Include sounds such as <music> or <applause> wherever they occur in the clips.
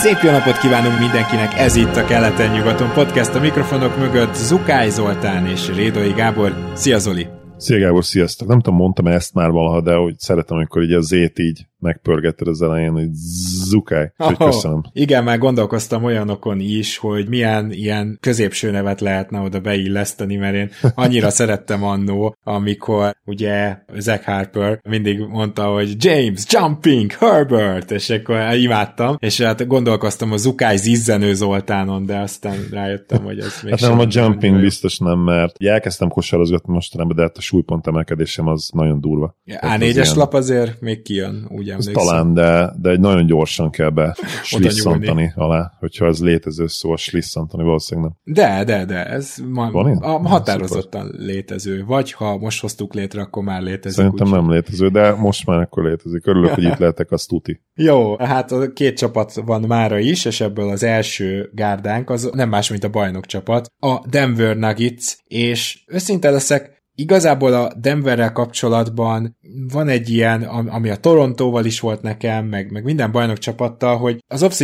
Szép jó napot kívánunk mindenkinek, ez itt a Keleten-nyugaton podcast, a mikrofonok mögött Zukály Zoltán és Rédai Gábor. Szia Zoli! Szia Gábor, sziasztok! Nem tudom, mondtam ezt már valaha, de hogy szeretem, amikor így a zét így megpörgetted az elején, hogy zukáj. Oh, köszönöm. Igen, már gondolkoztam olyanokon is, hogy milyen ilyen középső nevet lehetne oda beilleszteni, mert én annyira <laughs> szerettem annó, amikor ugye Zach Harper mindig mondta, hogy James, Jumping, Herbert, és akkor imádtam, és hát gondolkoztam a Zukály zizzenő Zoltánon, de aztán rájöttem, hogy ez még Hát nem, a Jumping nem biztos nem, mert elkezdtem kosarozgatni mostanában, de hát a súlypont emelkedésem az nagyon durva. Ja, A4-es lap azért még kijön, ugye? Emlékszem. Talán, de, de egy nagyon gyorsan kell be slisszantani alá, hogyha ez létező szó, a slisszantani valószínűleg nem. De, de, de, ez ma, Van a, határozottan Szuper. létező. Vagy ha most hoztuk létre, akkor már létezik. Szerintem úgy. nem létező, de most már akkor létezik. Örülök, hogy itt <laughs> lehetek, az tuti. Jó, hát a két csapat van mára is, és ebből az első gárdánk az nem más, mint a bajnok csapat, a Denver Nuggets, és őszinte leszek, Igazából a Denverrel kapcsolatban van egy ilyen, ami a Torontóval is volt nekem, meg, meg minden bajnok csapattal, hogy az off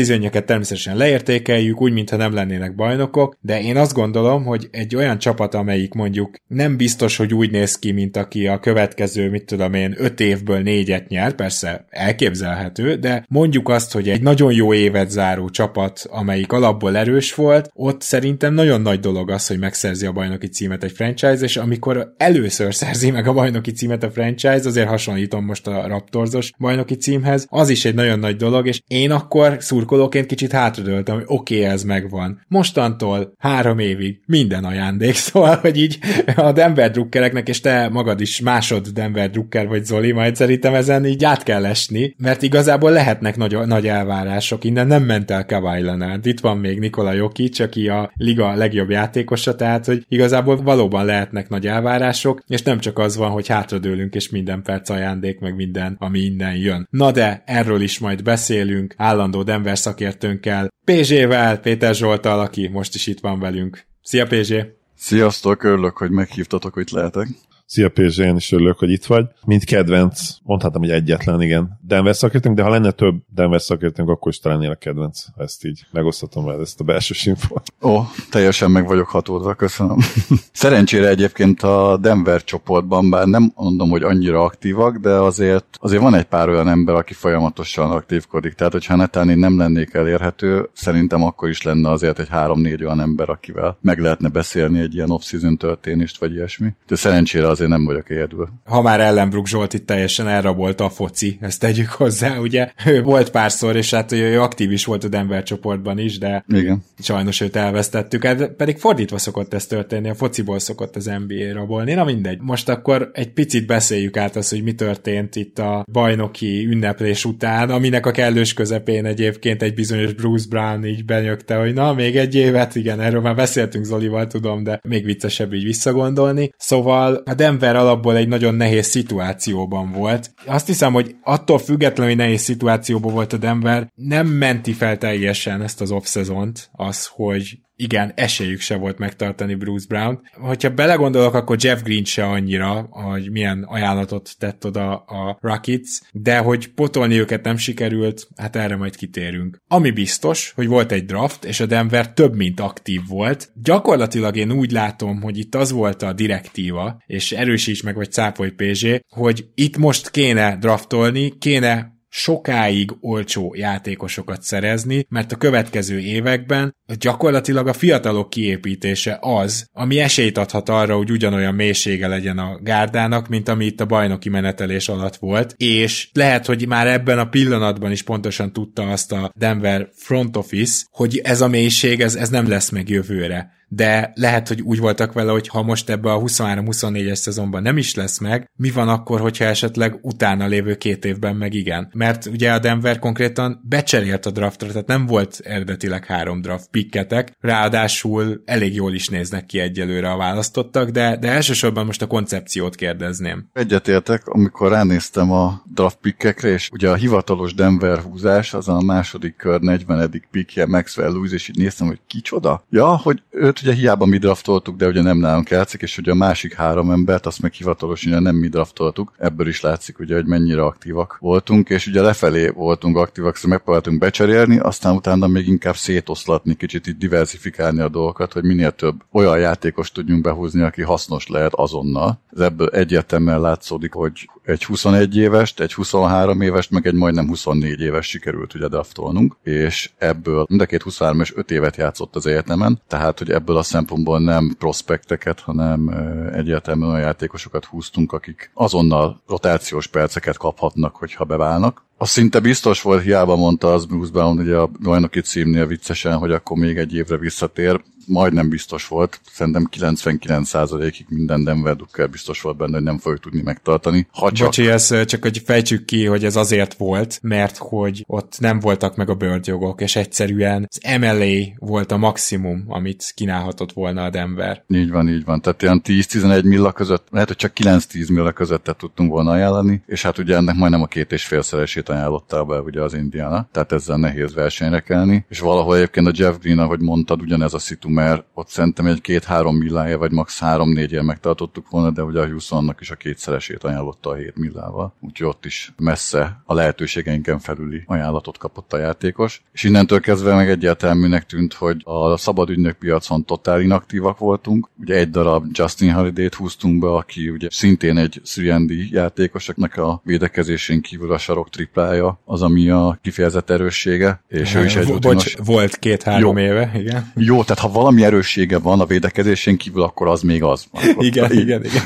természetesen leértékeljük, úgy, mintha nem lennének bajnokok, de én azt gondolom, hogy egy olyan csapat, amelyik mondjuk nem biztos, hogy úgy néz ki, mint aki a következő, mit tudom én, öt évből négyet nyer, persze elképzelhető, de mondjuk azt, hogy egy nagyon jó évet záró csapat, amelyik alapból erős volt, ott szerintem nagyon nagy dolog az, hogy megszerzi a bajnoki címet egy franchise, és amikor először szerzi meg a bajnoki címet a franchise, azért hasonlítom most a Raptorsos bajnoki címhez, az is egy nagyon nagy dolog, és én akkor szurkolóként kicsit hátradőltem, hogy oké, okay, ez megvan. Mostantól három évig minden ajándék, <laughs> szóval, hogy így a Denver drukkereknek, és te magad is másod Denver drukker vagy Zoli, majd szerintem ezen így át kell esni, mert igazából lehetnek nagy, nagy elvárások, innen nem ment el Kawhi Leonard. Itt van még Nikola Jokic, aki a liga legjobb játékosa, tehát hogy igazából valóban lehetnek nagy elvárások, és nem csak az van, hogy hátradőlünk, és minden perc ajándék, meg minden, ami innen jön. Na de, erről is majd beszélünk, állandó Denver szakértőnkkel, PZ-vel, Péter Zsoltal, aki most is itt van velünk. Szia PZ! Sziasztok, örülök, hogy meghívtatok, hogy lehetek. Szia Pézsé, én is örülök, hogy itt vagy. Mint kedvenc, mondhatom, hogy egyetlen, igen. Denver szakértőnk, de ha lenne több Denver szakértőnk, akkor is talán a kedvenc. Ezt így megosztatom veled, ezt a belső infót. Ó, teljesen meg vagyok hatódva, köszönöm. <laughs> Szerencsére egyébként a Denver csoportban, bár nem mondom, hogy annyira aktívak, de azért, azért van egy pár olyan ember, aki folyamatosan aktívkodik. Tehát, hogyha netán én nem lennék elérhető, szerintem akkor is lenne azért egy három-négy olyan ember, akivel meg lehetne beszélni egy ilyen off-season történést, vagy ilyesmi. De szerencsére azért nem vagyok egyedül. Ha már Ellenbrook Zsolt itt teljesen elrabolta a foci, ezt tegyük hozzá, ugye? Ő volt párszor, és hát ő aktív is volt a Denver csoportban is, de Igen. sajnos őt elvesztettük. Hát pedig fordítva szokott ez történni, a fociból szokott az NBA rabolni. Na mindegy. Most akkor egy picit beszéljük át azt, hogy mi történt itt a bajnoki ünneplés után, aminek a kellős közepén egyébként egy bizonyos Bruce Brown így benyögte, hogy na, még egy évet, igen, erről már beszéltünk Zolival, tudom, de még viccesebb így visszagondolni. Szóval a Denver alapból egy nagyon nehéz szituációban volt. Azt hiszem, hogy attól függetlenül, hogy nehéz szituációban volt a Denver, nem menti fel teljesen ezt az off-szezont, az, hogy igen, esélyük se volt megtartani Bruce Brown. Hogyha belegondolok, akkor Jeff Green se annyira, hogy milyen ajánlatot tett oda a Rockets, de hogy potolni őket nem sikerült, hát erre majd kitérünk. Ami biztos, hogy volt egy draft, és a Denver több, mint aktív volt. Gyakorlatilag én úgy látom, hogy itt az volt a direktíva, és erősíts meg, vagy cápolj PZ, hogy itt most kéne draftolni, kéne sokáig olcsó játékosokat szerezni, mert a következő években gyakorlatilag a fiatalok kiépítése az, ami esélyt adhat arra, hogy ugyanolyan mélysége legyen a gárdának, mint ami itt a bajnoki menetelés alatt volt, és lehet, hogy már ebben a pillanatban is pontosan tudta azt a Denver front office, hogy ez a mélység, ez, ez nem lesz meg jövőre. De lehet, hogy úgy voltak vele, hogy ha most ebbe a 23-24-es szezonban nem is lesz meg, mi van akkor, hogyha esetleg utána lévő két évben meg igen? Mert ugye a Denver konkrétan becserélt a draftra, tehát nem volt eredetileg három draft pikketek, ráadásul elég jól is néznek ki egyelőre a választottak, de, de elsősorban most a koncepciót kérdezném. Egyetértek, amikor ránéztem a draft pikkekre, és ugye a hivatalos Denver húzás, az a második kör 40. pikje Maxwell Lewis, és így néztem, hogy kicsoda? Ja, hogy őt ugye hiába mi draftoltuk, de ugye nem nálunk játszik, és ugye a másik három embert, azt meg hivatalosan nem mi draftoltuk. Ebből is látszik ugye, hogy mennyire aktívak voltunk, és ugye lefelé voltunk aktívak, szóval megpróbáltunk becserélni, aztán utána még inkább szétoszlatni, kicsit így diversifikálni a dolgokat, hogy minél több olyan játékos tudjunk behúzni, aki hasznos lehet azonnal. Ez ebből egyértelműen látszódik, hogy egy 21 évest, egy 23 évest, meg egy majdnem 24 éves sikerült ugye draftolnunk, és ebből mind a két 23 és 5 évet játszott az egyetemen, tehát hogy ebből a szempontból nem prospekteket, hanem egyértelműen olyan játékosokat húztunk, akik azonnal rotációs perceket kaphatnak, hogyha beválnak. Az szinte biztos volt, hiába mondta az Bruce Brown ugye a bajnoki címnél viccesen, hogy akkor még egy évre visszatér majdnem biztos volt, szerintem 99%-ig minden Denver Ducker biztos volt benne, hogy nem fogjuk tudni megtartani. Ha csak... Bocsi, ez csak hogy fejtsük ki, hogy ez azért volt, mert hogy ott nem voltak meg a bőrjogok, és egyszerűen az MLA volt a maximum, amit kínálhatott volna a Denver. Így van, így van. Tehát ilyen 10-11 milla között, lehet, hogy csak 9-10 milla között tudtunk volna ajánlani, és hát ugye ennek majdnem a két és félszeresét ajánlotta be ugye az Indiana, tehát ezzel nehéz versenyre kelni, és valahol egyébként a Jeff Green, ahogy mondtad, ugyanez a szitu mert ott szerintem egy két-három millája, vagy max. három-négy év megtartottuk volna, de ugye a Houstonnak is a kétszeresét ajánlotta a 7 millával, úgyhogy ott is messze a lehetőségeinken felüli ajánlatot kapott a játékos. És innentől kezdve meg egyértelműnek tűnt, hogy a szabad ügynök piacon totál inaktívak voltunk. Ugye egy darab Justin Holiday-t húztunk be, aki ugye szintén egy 3 játékos, akinek a védekezésén kívül a sarok triplája az, ami a kifejezett erőssége. És ő is egy Bocs, volt két-három éve, igen. Jó, tehát ha valami erőssége van a védekezésén kívül, akkor az még az. <laughs> Akkor igen, így, igen, igen.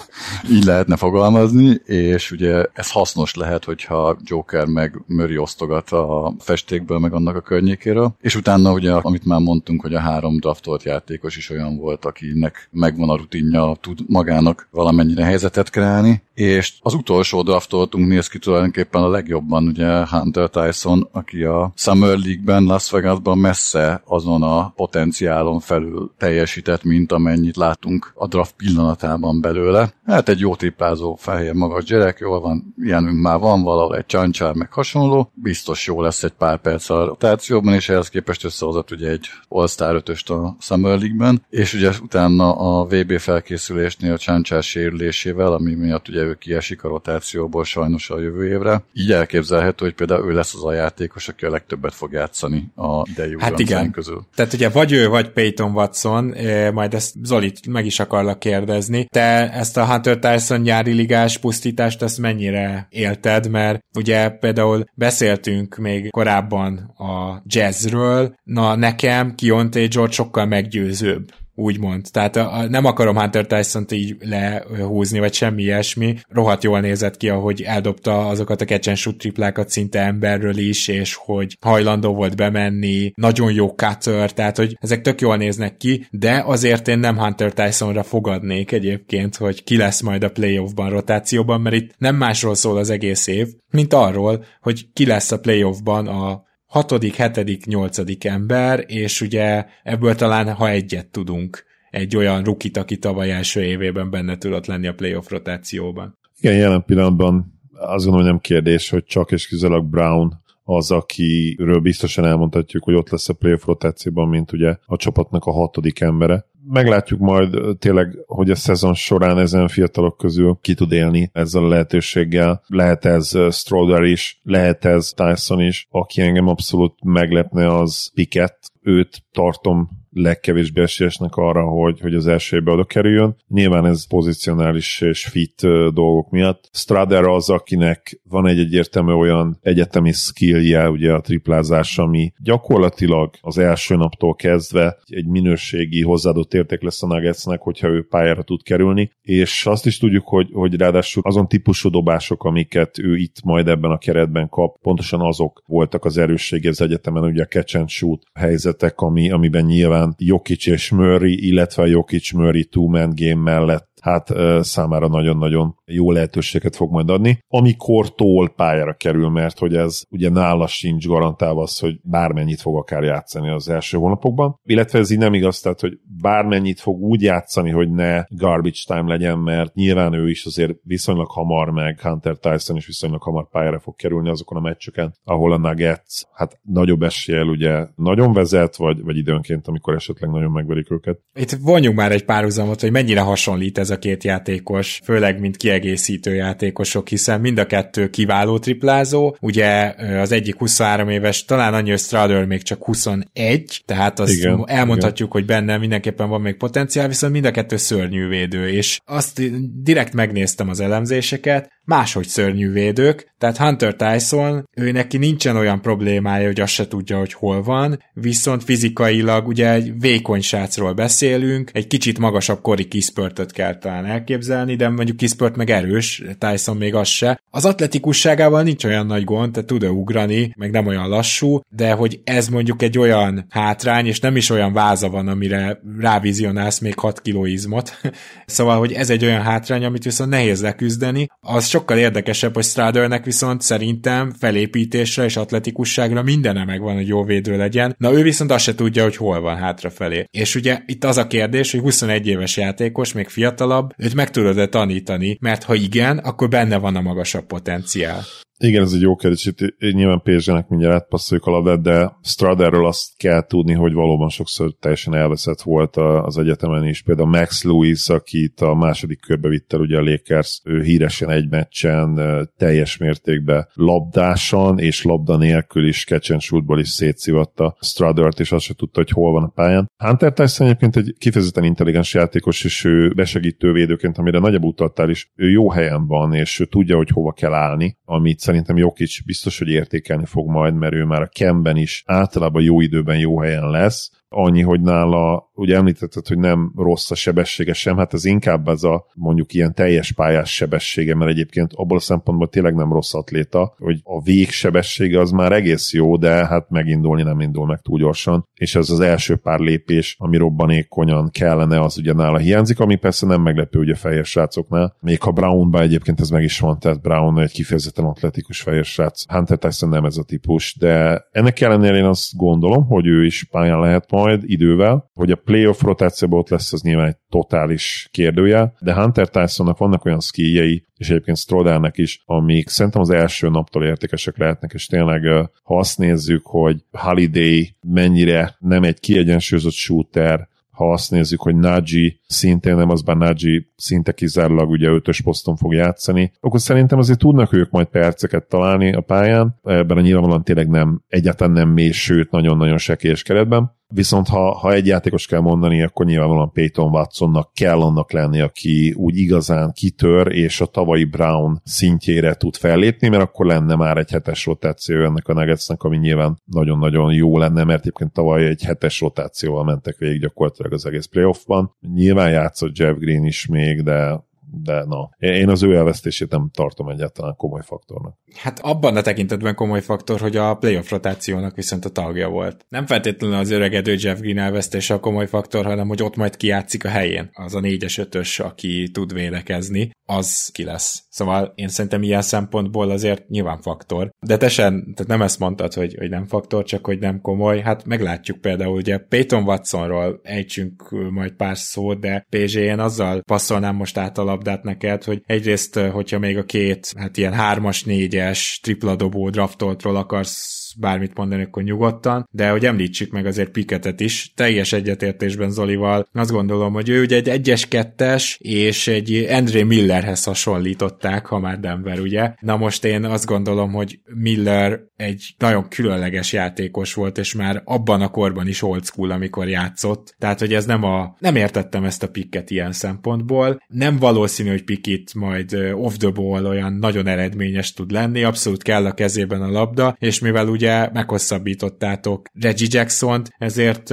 <laughs> így lehetne fogalmazni, és ugye ez hasznos lehet, hogyha Joker meg Murray osztogat a festékből, meg annak a környékéről. És utána ugye, amit már mondtunk, hogy a három draftolt játékos is olyan volt, akinek megvan a rutinja, tud magának valamennyire helyzetet kreálni, és az utolsó draftoltunk néz ki tulajdonképpen a legjobban, ugye Hunter Tyson, aki a Summer League-ben, Las Vegasban messze azon a potenciálon felül teljesített, mint amennyit látunk a draft pillanatában belőle. Hát egy jó triplázó fehér magas gyerek, jól van, ilyenünk már van, valahol egy csancsár meg hasonló, biztos jó lesz egy pár perc a rotációban, és ehhez képest összehozott ugye egy All-Star 5 a Summer League-ben, és ugye utána a VB felkészülésnél a csancsár sérülésével, ami miatt ugye ő kiesik a rotációból sajnos a jövő évre. Így elképzelhető, hogy például ő lesz az a játékos, aki a legtöbbet fog játszani a idei hát igen. közül. Tehát ugye vagy ő, vagy Peyton Watson, eh, majd ezt Zolit meg is akarlak kérdezni. Te ezt a Hunter Tyson nyári ligás pusztítást, ezt mennyire élted, mert ugye például beszéltünk még korábban a jazzről, na nekem Kionte George sokkal meggyőzőbb úgymond. Tehát a, a, nem akarom Hunter Tyson-t így lehúzni, vagy semmi ilyesmi. Rohadt jól nézett ki, ahogy eldobta azokat a catch and shoot triplákat szinte emberről is, és hogy hajlandó volt bemenni, nagyon jó cutter, tehát hogy ezek tök jól néznek ki, de azért én nem Hunter Tysonra fogadnék egyébként, hogy ki lesz majd a playoffban, rotációban, mert itt nem másról szól az egész év, mint arról, hogy ki lesz a playoffban a hatodik, hetedik, nyolcadik ember, és ugye ebből talán, ha egyet tudunk, egy olyan rukit, aki tavaly első évében benne tudott lenni a playoff rotációban. Igen, jelen pillanatban azt gondolom, hogy nem kérdés, hogy csak és kizárólag Brown az, akiről biztosan elmondhatjuk, hogy ott lesz a playoff rotációban, mint ugye a csapatnak a hatodik embere meglátjuk majd tényleg, hogy a szezon során ezen fiatalok közül ki tud élni ezzel a lehetőséggel. Lehet ez Stroder is, lehet ez Tyson is. Aki engem abszolút meglepne, az Pickett. Őt tartom legkevésbé esélyesnek arra, hogy, hogy az elsőbe oda kerüljön. Nyilván ez pozicionális és fit dolgok miatt. Strader az, akinek van egy egyértelmű olyan egyetemi skillje, ugye a triplázás, ami gyakorlatilag az első naptól kezdve egy minőségi hozzáadott érték lesz a Nuggetsnek, hogyha ő pályára tud kerülni, és azt is tudjuk, hogy, hogy ráadásul azon típusú dobások, amiket ő itt majd ebben a keretben kap, pontosan azok voltak az erőssége az egyetemen, ugye a catch and shoot helyzetek, ami, amiben nyilván Jokic és Murray, illetve a Jokic-Murray two-man game mellett hát számára nagyon-nagyon jó lehetőséget fog majd adni, amikor tól pályára kerül, mert hogy ez ugye nála sincs garantálva az, hogy bármennyit fog akár játszani az első hónapokban, illetve ez így nem igaz, tehát hogy bármennyit fog úgy játszani, hogy ne garbage time legyen, mert nyilván ő is azért viszonylag hamar, meg Hunter Tyson is viszonylag hamar pályára fog kerülni azokon a meccseken, ahol a Nuggets hát nagyobb eséllyel ugye nagyon vezet, vagy, vagy időnként, amikor esetleg nagyon megverik őket. Itt vonjunk már egy párhuzamot, hogy mennyire hasonlít ez a két játékos, főleg mint kiegészítő játékosok, hiszen mind a kettő kiváló triplázó, ugye az egyik 23 éves, talán annyi Strader még csak 21, tehát azt igen, elmondhatjuk, igen. hogy benne mindenképpen van még potenciál, viszont mind a kettő szörnyű védő, és azt direkt megnéztem az elemzéseket, máshogy szörnyű védők, tehát Hunter Tyson, ő neki nincsen olyan problémája, hogy azt se tudja, hogy hol van, viszont fizikailag ugye egy vékony srácról beszélünk, egy kicsit magasabb kori kiszpörtöt kell talán elképzelni, de mondjuk kiszpört meg erős, Tyson még az se. Az atletikusságával nincs olyan nagy gond, tehát tud ugrani, meg nem olyan lassú, de hogy ez mondjuk egy olyan hátrány, és nem is olyan váza van, amire rávizionálsz még 6 kiló izmot. <laughs> szóval, hogy ez egy olyan hátrány, amit viszont nehéz leküzdeni, az sokkal érdekesebb, hogy Stradernek viszont szerintem felépítésre és atletikusságra mindene megvan, hogy jó védő legyen. Na ő viszont azt se tudja, hogy hol van hátrafelé. És ugye itt az a kérdés, hogy 21 éves játékos, még fiatalabb, őt meg tudod-e tanítani, mert ha igen, akkor benne van a magasabb potenciál. Igen, ez egy jó kérdés. Itt nyilván PSG-nek mindjárt átpasszoljuk a labdát, de Straderről azt kell tudni, hogy valóban sokszor teljesen elveszett volt az egyetemen is. Például Max Lewis, akit a második körbe vitt el ugye a Lakers, ő híresen egy meccsen teljes mértékben labdásan és labda nélkül is catch shootból is szétszivatta Stradert, és azt se tudta, hogy hol van a pályán. Hunter Tyson egyébként egy kifejezetten intelligens játékos, és ő besegítő védőként, amire nagyobb utattál is, ő jó helyen van, és ő tudja, hogy hova kell állni, amit szerintem Jokic biztos, hogy értékelni fog majd, mert ő már a Kemben is általában jó időben jó helyen lesz, annyi, hogy nála, ugye említetted, hogy nem rossz a sebessége sem, hát ez inkább ez a mondjuk ilyen teljes pályás sebessége, mert egyébként abból a szempontból tényleg nem rossz atléta, hogy a végsebessége az már egész jó, de hát megindulni nem indul meg túl gyorsan, és ez az első pár lépés, ami robbanékonyan kellene, az ugye nála hiányzik, ami persze nem meglepő ugye fehér srácoknál, még ha Brownban egyébként ez meg is van, tehát Brown egy kifejezetten atletikus fehér srác, Hunter Tyson nem ez a típus, de ennek ellenére én azt gondolom, hogy ő is pályán lehet majd idővel, hogy a playoff rotációban ott lesz, az nyilván egy totális kérdője, de Hunter Tysonnak vannak olyan skijei, és egyébként Strodernek is, amik szerintem az első naptól értékesek lehetnek, és tényleg ha azt nézzük, hogy Holiday mennyire nem egy kiegyensúlyozott shooter, ha azt nézzük, hogy Nagy szintén nem, az Nagy szinte kizárólag ugye ötös poszton fog játszani, akkor szerintem azért tudnak ők majd perceket találni a pályán, ebben a nyilvánvalóan tényleg nem, egyáltalán nem mély, sőt nagyon-nagyon sekélyes keretben, Viszont ha, ha egy játékos kell mondani, akkor nyilvánvalóan Peyton Watsonnak kell annak lenni, aki úgy igazán kitör, és a tavalyi Brown szintjére tud fellépni, mert akkor lenne már egy hetes rotáció ennek a Nuggetsnek, ami nyilván nagyon-nagyon jó lenne, mert egyébként tavaly egy hetes rotációval mentek végig gyakorlatilag az egész playoffban. Nyilván játszott Jeff Green is még, de de na, én az ő elvesztését nem tartom egyáltalán komoly faktornak. Hát abban a tekintetben komoly faktor, hogy a playoff rotációnak viszont a tagja volt. Nem feltétlenül az öregedő Jeff Green elvesztése a komoly faktor, hanem hogy ott majd kiátszik a helyén. Az a négyes ötös, aki tud védekezni, az ki lesz. Szóval én szerintem ilyen szempontból azért nyilván faktor. De te sem, tehát nem ezt mondtad, hogy, hogy nem faktor, csak hogy nem komoly. Hát meglátjuk például, ugye Peyton Watsonról ejtsünk majd pár szót, de PG én azzal passzolnám most át a labdát neked, hogy egyrészt, hogyha még a két, hát ilyen hármas, négyes tripla dobó draftoltról akarsz bármit mondani, akkor nyugodtan, de hogy említsük meg azért Piketet is, teljes egyetértésben Zolival, azt gondolom, hogy ő ugye egy egyes kettes és egy André Millerhez hasonlították, ha már Denver, ugye? Na most én azt gondolom, hogy Miller egy nagyon különleges játékos volt, és már abban a korban is old school, amikor játszott. Tehát, hogy ez nem a... Nem értettem ezt a pikket ilyen szempontból. Nem valószínű, hogy Pikit majd off the ball olyan nagyon eredményes tud lenni, abszolút kell a kezében a labda, és mivel ugye ugye meghosszabbítottátok Reggie Jackson-t, ezért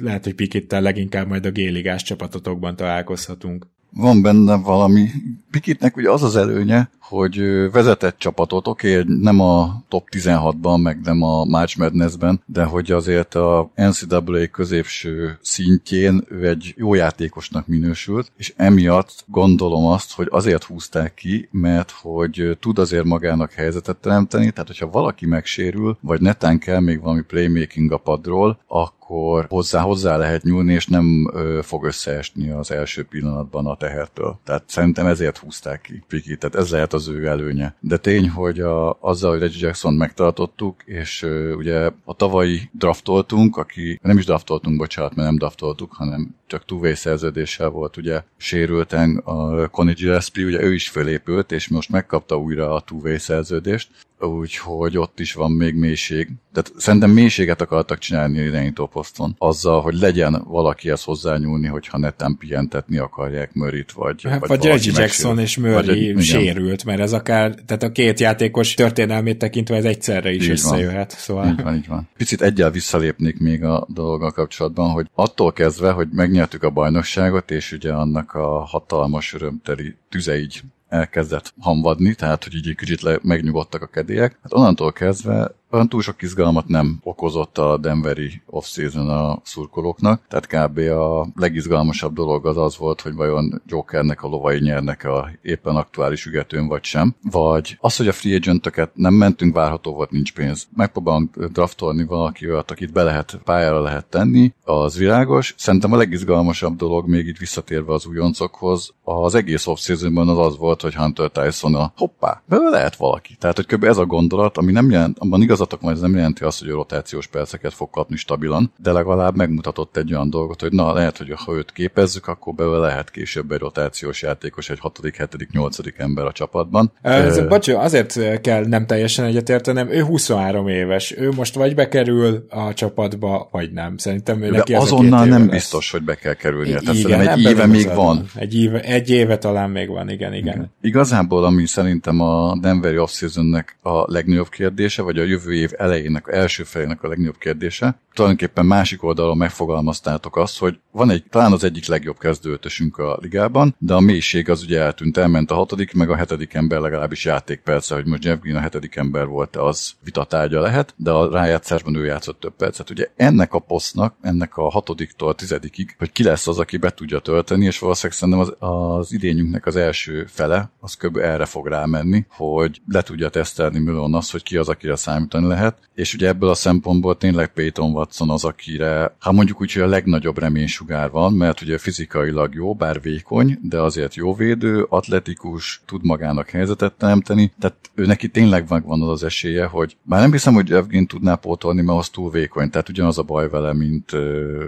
lehet, hogy Pikittel leginkább majd a géligás csapatotokban találkozhatunk. Van benne valami. Pikitnek ugye az az előnye, hogy vezetett csapatot, oké, okay, nem a top 16-ban, meg nem a March Madness-ben, de hogy azért a NCAA középső szintjén ő egy jó játékosnak minősült, és emiatt gondolom azt, hogy azért húzták ki, mert hogy tud azért magának helyzetet teremteni, tehát hogyha valaki megsérül, vagy netán kell még valami playmaking a padról, akkor hozzá, hozzá lehet nyúlni, és nem ö, fog összeesni az első pillanatban a tehertől. Tehát szerintem ezért húzták ki Piki, tehát ez lehet az ő előnye. De tény, hogy a, azzal, hogy Reggie Jackson megtartottuk, és ö, ugye a tavalyi draftoltunk, aki nem is draftoltunk, bocsánat, mert nem draftoltuk, hanem csak two szerződéssel volt ugye sérülten a Connie Gillespie, ugye ő is fölépült, és most megkapta újra a two szerződést, úgyhogy ott is van még mélység. Tehát szerintem mélységet akartak csinálni irányító poszton, azzal, hogy legyen valakihez hozzányúlni, hogyha neten pihentetni akarják Murrayt, vagy hát, Vagy, vagy Jackson és Murray vagy, sérült, mert ez akár, tehát a két játékos történelmét tekintve ez egyszerre is így összejöhet. Van. Szóval... Így van, így van. Picit egyel visszalépnék még a dologgal kapcsolatban, hogy attól kezdve, hogy megnyertük a bajnokságot, és ugye annak a hatalmas örömteli tüze így elkezdett hamvadni, tehát hogy így egy kicsit le, megnyugodtak a kedélyek. Hát onnantól kezdve olyan túl sok izgalmat nem okozott a Denveri off-season a szurkolóknak, tehát kb. a legizgalmasabb dolog az az volt, hogy vajon Jokernek a lovai nyernek a éppen aktuális ügetőn vagy sem, vagy az, hogy a free agentöket nem mentünk, várható volt, nincs pénz. Megpróbálunk draftolni valaki olyat, akit be lehet, pályára lehet tenni, az világos. Szerintem a legizgalmasabb dolog még itt visszatérve az újoncokhoz, az egész off az az volt, hogy Hunter Tyson a hoppá, belőle lehet valaki. Tehát, hogy kb. ez a gondolat, ami nem jelent, abban igaz igazatok majd ez nem jelenti azt, hogy a rotációs perceket fog kapni stabilan, de legalább megmutatott egy olyan dolgot, hogy na, lehet, hogy ha őt képezzük, akkor belőle lehet később egy rotációs játékos, egy 6., 7., 8. ember a csapatban. Ez, uh, bocsánat, azért kell nem teljesen egyetértenem, ő 23 éves, ő most vagy bekerül a csapatba, vagy nem. Szerintem ő neki azonnal nem lesz. biztos, hogy be kell kerülnie. Tehát igen, egy éve még van. Egy éve, egy éve talán még van, igen, igen. igen. Igazából, ami szerintem a Denveri off a legnagyobb kérdése, vagy a jövő év elejének, első felének a legnagyobb kérdése. Tulajdonképpen másik oldalon megfogalmaztátok azt, hogy van egy, talán az egyik legjobb kezdőötösünk a ligában, de a mélység az ugye eltűnt, elment a hatodik, meg a hetedik ember legalábbis játékperce, hogy most Jeff Green a hetedik ember volt, az vitatárgya lehet, de a rájátszásban ő játszott több percet. Ugye ennek a posztnak, ennek a hatodiktól tizedikig, hogy ki lesz az, aki be tudja tölteni, és valószínűleg szerintem az, az idényünknek az első fele, az kb. erre fog rámenni, hogy le tudja tesztelni Milon azt, hogy ki az, akire számítani lehet, és ugye ebből a szempontból tényleg Peyton Watson az, akire, ha mondjuk úgy, hogy a legnagyobb reménysugár van, mert ugye fizikailag jó, bár vékony, de azért jó védő, atletikus, tud magának helyzetet teremteni, tehát ő neki tényleg van az, az esélye, hogy már nem hiszem, hogy Evgén tudná pótolni, mert az túl vékony, tehát ugyanaz a baj vele, mint...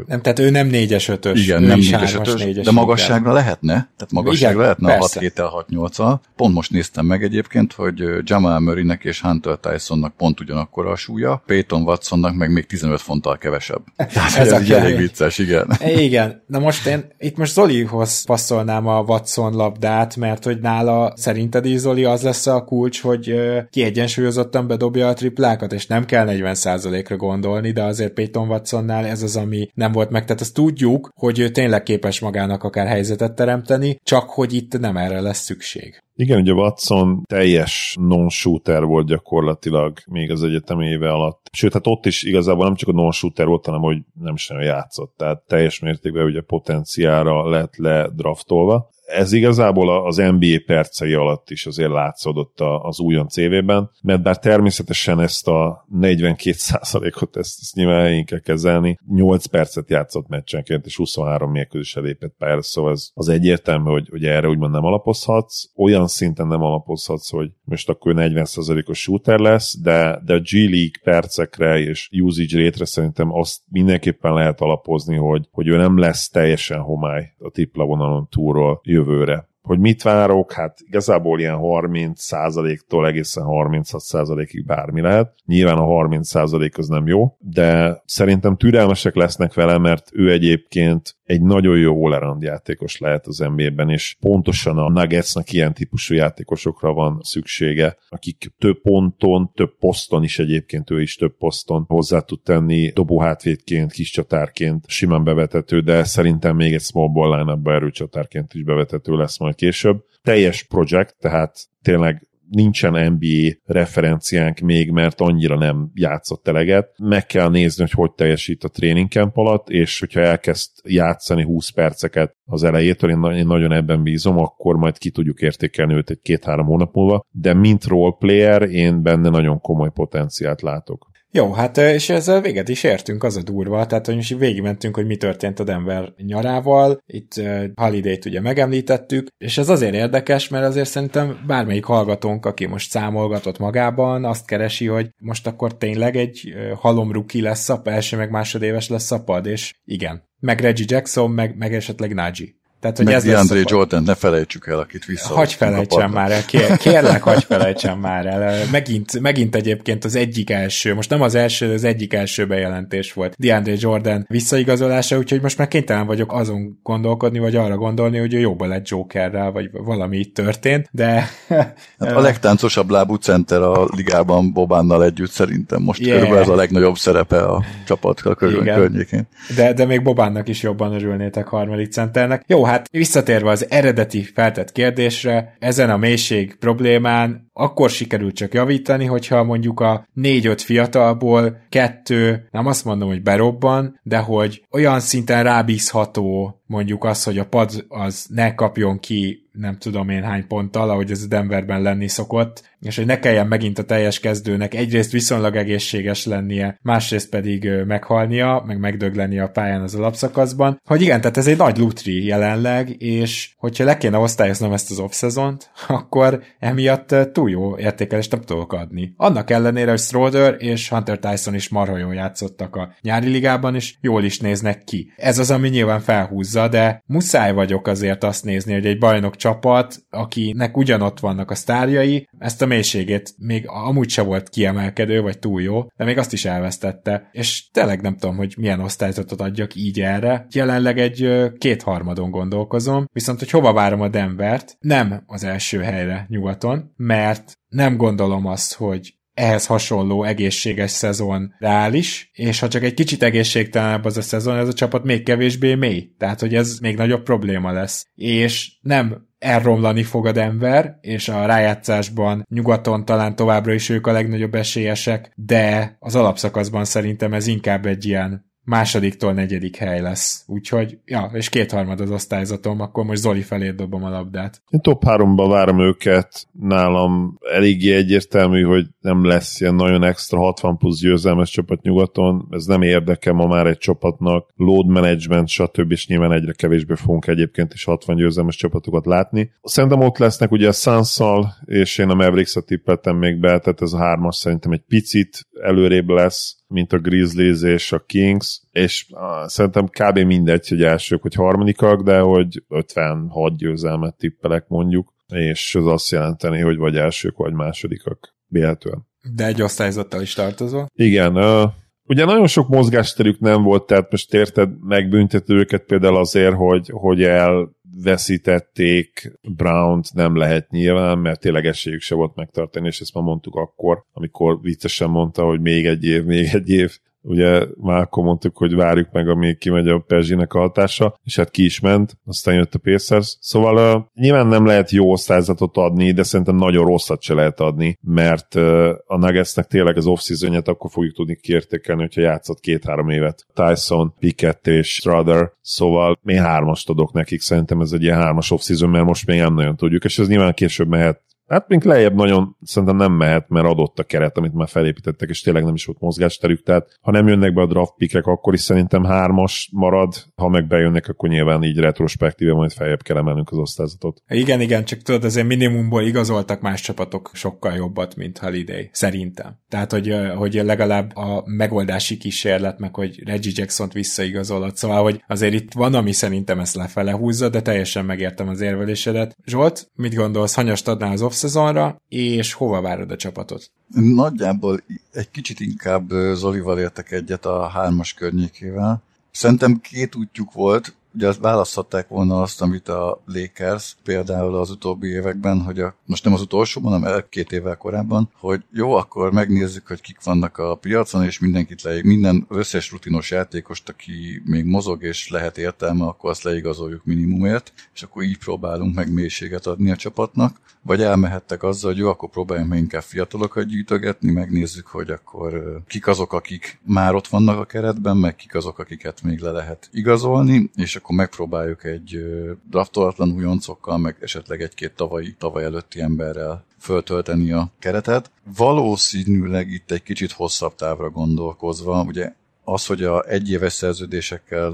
Nem, tehát ő nem 4-es 5 Igen, nem 4-es 5 de magasságra lehetne, tehát magasságra igen, lehetne persze. a 6 7 6 8 Pont most néztem meg egyébként, hogy Jamal Murraynek és Hunter Tysonnak pont ugyanakkor a súlya, Peyton Watsonnak meg még 15 fonttal kevesebb. Tehát <laughs> ez, ez elég vicces, igen. Igen, na most én itt most Zolihoz passzolnám a Watson labdát, mert hogy nála szerinted is Zoli az lesz a kulcs, hogy kiegyensúlyozottan bedobja a triplákat, és nem kell 40%-ra gondolni, de azért Peyton Watsonnál ez az, ami nem volt meg. Tehát azt tudjuk, hogy ő tényleg képes magának akár helyzetet teremteni, csak hogy itt nem erre lesz szükség. Igen, ugye Watson teljes non-shooter volt gyakorlatilag még az egyetem éve alatt. Sőt, hát ott is igazából nem csak a non-shooter volt, hanem hogy nem sem játszott. Tehát teljes mértékben ugye potenciára lett ledraftolva ez igazából az NBA percei alatt is azért látszódott az újon CV-ben, mert bár természetesen ezt a 42%-ot ezt, ezt nyilván helyén kell kezelni, 8 percet játszott meccsenként, és 23 mérkőzésre lépett pályára, szóval ez az egyértelmű, hogy, hogy erre úgymond nem alapozhatsz, olyan szinten nem alapozhatsz, hogy most akkor 40%-os shooter lesz, de, de a G League percekre és usage rate szerintem azt mindenképpen lehet alapozni, hogy, hogy ő nem lesz teljesen homály a tipla vonalon túlról jövőre. Hogy mit várok, hát igazából ilyen 30%-tól egészen 36%-ig bármi lehet. Nyilván a 30% az nem jó, de szerintem türelmesek lesznek vele, mert ő egyébként egy nagyon jó all játékos lehet az NBA-ben, és pontosan a Nuggetsnek ilyen típusú játékosokra van szüksége, akik több ponton, több poszton is egyébként ő is több poszton hozzá tud tenni, dobóhátvédként, kis csatárként simán bevetető, de szerintem még egy small ball line erőcsatárként is bevetető lesz majd később. Teljes projekt, tehát tényleg nincsen NBA referenciánk még, mert annyira nem játszott eleget. Meg kell nézni, hogy hogy teljesít a training camp alatt, és hogyha elkezd játszani 20 perceket az elejétől, én, én nagyon ebben bízom, akkor majd ki tudjuk értékelni őt egy két-három hónap múlva, de mint role player én benne nagyon komoly potenciált látok. Jó, hát és ezzel véget is értünk, az a durva, tehát hogy most végigmentünk, hogy mi történt a Denver nyarával, itt uh, Holiday-t ugye megemlítettük, és ez azért érdekes, mert azért szerintem bármelyik hallgatónk, aki most számolgatott magában, azt keresi, hogy most akkor tényleg egy uh, halom ruki lesz a első meg másodéves lesz a pad, és igen, meg Reggie Jackson, meg, meg esetleg Nagy. Tehát, hogy Meg ez DeAndre Jordan, ne felejtsük el, akit vissza. Hagy felejtsem már el, kér, kérlek, hagy felejtsem már el. Megint, megint egyébként az egyik első, most nem az első, az egyik első bejelentés volt DeAndre Jordan visszaigazolása, úgyhogy most már kénytelen vagyok azon gondolkodni, vagy arra gondolni, hogy ő jobban lett Jokerrel, vagy valami itt történt, de... <laughs> Hát a legtáncosabb lábú center a ligában Bobánnal együtt szerintem most yeah. körülbelül ez a legnagyobb szerepe a csapat környékén. De, de még Bobánnak is jobban örülnétek harmadik centernek. Jó, hát visszatérve az eredeti feltett kérdésre, ezen a mélység problémán akkor sikerült csak javítani, hogyha mondjuk a négy-öt fiatalból kettő, nem azt mondom, hogy berobban, de hogy olyan szinten rábízható mondjuk az, hogy a pad az ne kapjon ki nem tudom én hány ponttal, ahogy ez Denverben lenni szokott, és hogy ne kelljen megint a teljes kezdőnek egyrészt viszonylag egészséges lennie, másrészt pedig meghalnia, meg megdöglenie a pályán az alapszakaszban, hogy igen, tehát ez egy nagy lutri jelenleg, és hogyha le kéne osztályoznom ezt az off-szezont, <laughs> akkor emiatt túl jó értékelést nem tudok adni. Annak ellenére, hogy Stroder és Hunter Tyson is marha jól játszottak a nyári ligában, és jól is néznek ki. Ez az, ami nyilván felhúzza, de muszáj vagyok azért azt nézni, hogy egy bajnok csapat, akinek ugyanott vannak a sztárjai, ezt a mélységét még amúgy se volt kiemelkedő, vagy túl jó, de még azt is elvesztette. És tényleg nem tudom, hogy milyen osztályzatot adjak így erre. Jelenleg egy kétharmadon gondolkozom, viszont hogy hova várom a Denvert, nem az első helyre nyugaton, mert nem gondolom azt, hogy ehhez hasonló egészséges szezon reális, és ha csak egy kicsit egészségtelenebb az a szezon, ez a csapat még kevésbé mély. Tehát, hogy ez még nagyobb probléma lesz. És nem elromlani fog a Denver, és a rájátszásban nyugaton talán továbbra is ők a legnagyobb esélyesek, de az alapszakaszban szerintem ez inkább egy ilyen másodiktól negyedik hely lesz. Úgyhogy, ja, és kétharmad az osztályzatom, akkor most Zoli felé dobom a labdát. Én top háromba várom őket, nálam eléggé egyértelmű, hogy nem lesz ilyen nagyon extra 60 plusz győzelmes csapat nyugaton, ez nem érdekel ma már egy csapatnak, load management, stb. és nyilván egyre kevésbé fogunk egyébként is 60 győzelmes csapatokat látni. Szerintem ott lesznek ugye a suns és én a Mavericks-a tippeltem még be, tehát ez a hármas szerintem egy picit előrébb lesz, mint a Grizzlies és a Kings, és szerintem kb. mindegy, hogy elsők vagy harmadikak, de hogy 56 győzelmet tippelek mondjuk, és az azt jelenteni, hogy vagy elsők, vagy másodikak véletlenül. De egy osztályzattal is tartozol? Igen, uh, Ugye nagyon sok mozgásterük nem volt, tehát most érted, megbüntető őket például azért, hogy, hogy elveszítették. Brown-t, nem lehet nyilván, mert tényleg esélyük se volt megtartani, és ezt már mondtuk akkor, amikor viccesen mondta, hogy még egy év, még egy év, ugye már akkor mondtuk, hogy várjuk meg, amíg kimegy a Perzsinek a hatása, és hát ki is ment, aztán jött a Pacers. Szóval uh, nyilván nem lehet jó osztályzatot adni, de szerintem nagyon rosszat se lehet adni, mert uh, a Nuggetsnek tényleg az off akkor fogjuk tudni kiértékelni, hogyha játszott két-három évet. Tyson, Pickett és Strother, szóval még hármast adok nekik, szerintem ez egy ilyen hármas off mert most még nem nagyon tudjuk, és ez nyilván később mehet Hát még lejjebb nagyon szerintem nem mehet, mert adott a keret, amit már felépítettek, és tényleg nem is volt mozgásterük, tehát ha nem jönnek be a draft pickek, akkor is szerintem hármas marad, ha meg bejönnek, akkor nyilván így retrospektíve majd feljebb kell emelnünk az osztályzatot. Igen, igen, csak tudod, azért minimumból igazoltak más csapatok sokkal jobbat, mint Holiday, szerintem. Tehát, hogy, hogy legalább a megoldási kísérlet, meg hogy Reggie Jackson-t visszaigazolod, szóval, hogy azért itt van, ami szerintem ezt lefele húzza, de teljesen megértem az érvelésedet. Zsolt, mit gondolsz, hanyast adnál az off-szezonra, és hova várod a csapatot? Nagyjából egy kicsit inkább Zolival értek egyet a hármas környékével. Szerintem két útjuk volt, ugye választhatták volna azt, amit a Lakers például az utóbbi években, hogy a, most nem az utolsóban, hanem két évvel korábban, hogy jó, akkor megnézzük, hogy kik vannak a piacon, és mindenkit leig, minden összes rutinos játékost, aki még mozog és lehet értelme, akkor azt leigazoljuk minimumért, és akkor így próbálunk meg mélységet adni a csapatnak. Vagy elmehettek azzal, hogy jó, akkor próbáljunk meg inkább fiatalokat gyűjtögetni, megnézzük, hogy akkor kik azok, akik már ott vannak a keretben, meg kik azok, akiket még le lehet igazolni, és akkor megpróbáljuk egy draftolatlan újoncokkal, meg esetleg egy-két tavalyi, tavaly előtti emberrel föltölteni a keretet. Valószínűleg itt egy kicsit hosszabb távra gondolkozva, ugye az, hogy a egyéves szerződésekkel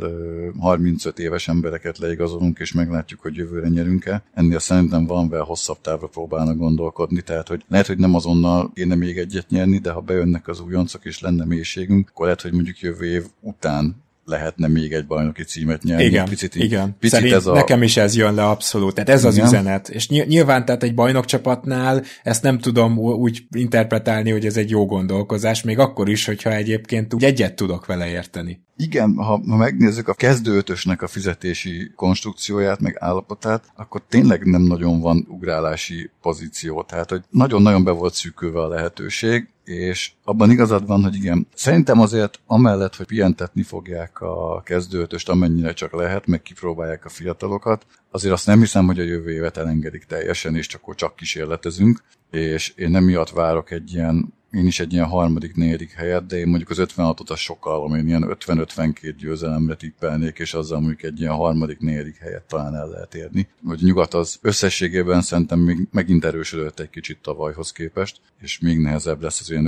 35 éves embereket leigazolunk, és meglátjuk, hogy jövőre nyerünk-e, ennél szerintem van vel hosszabb távra próbálnak gondolkodni, tehát hogy lehet, hogy nem azonnal kéne még egyet nyerni, de ha bejönnek az újoncok és lenne mélységünk, akkor lehet, hogy mondjuk jövő év után lehetne még egy bajnoki címet nyerni. Igen, picit, igen. Picit Szerint ez a... nekem is ez jön le abszolút. Tehát ez az igen. üzenet. És nyilván tehát egy bajnokcsapatnál ezt nem tudom úgy interpretálni, hogy ez egy jó gondolkozás, még akkor is, hogyha egyébként úgy egyet tudok vele érteni. Igen, ha, ha megnézzük a kezdőötösnek a fizetési konstrukcióját, meg állapotát, akkor tényleg nem nagyon van ugrálási pozíció. Tehát, hogy nagyon-nagyon be volt szűkülve a lehetőség, és abban igazad van, hogy igen, szerintem azért amellett, hogy pihentetni fogják a kezdőtöst, amennyire csak lehet, meg kipróbálják a fiatalokat, azért azt nem hiszem, hogy a jövő évet elengedik teljesen, és csak csak kísérletezünk, és én nem miatt várok egy ilyen én is egy ilyen harmadik, negyedik helyet, de én mondjuk az 56-ot az sokkal, én ilyen 50-52 győzelemre tippelnék, és azzal mondjuk egy ilyen harmadik, negyedik helyet talán el lehet érni. Hogy nyugat az összességében szerintem még megint erősödött egy kicsit tavalyhoz képest, és még nehezebb lesz az ilyen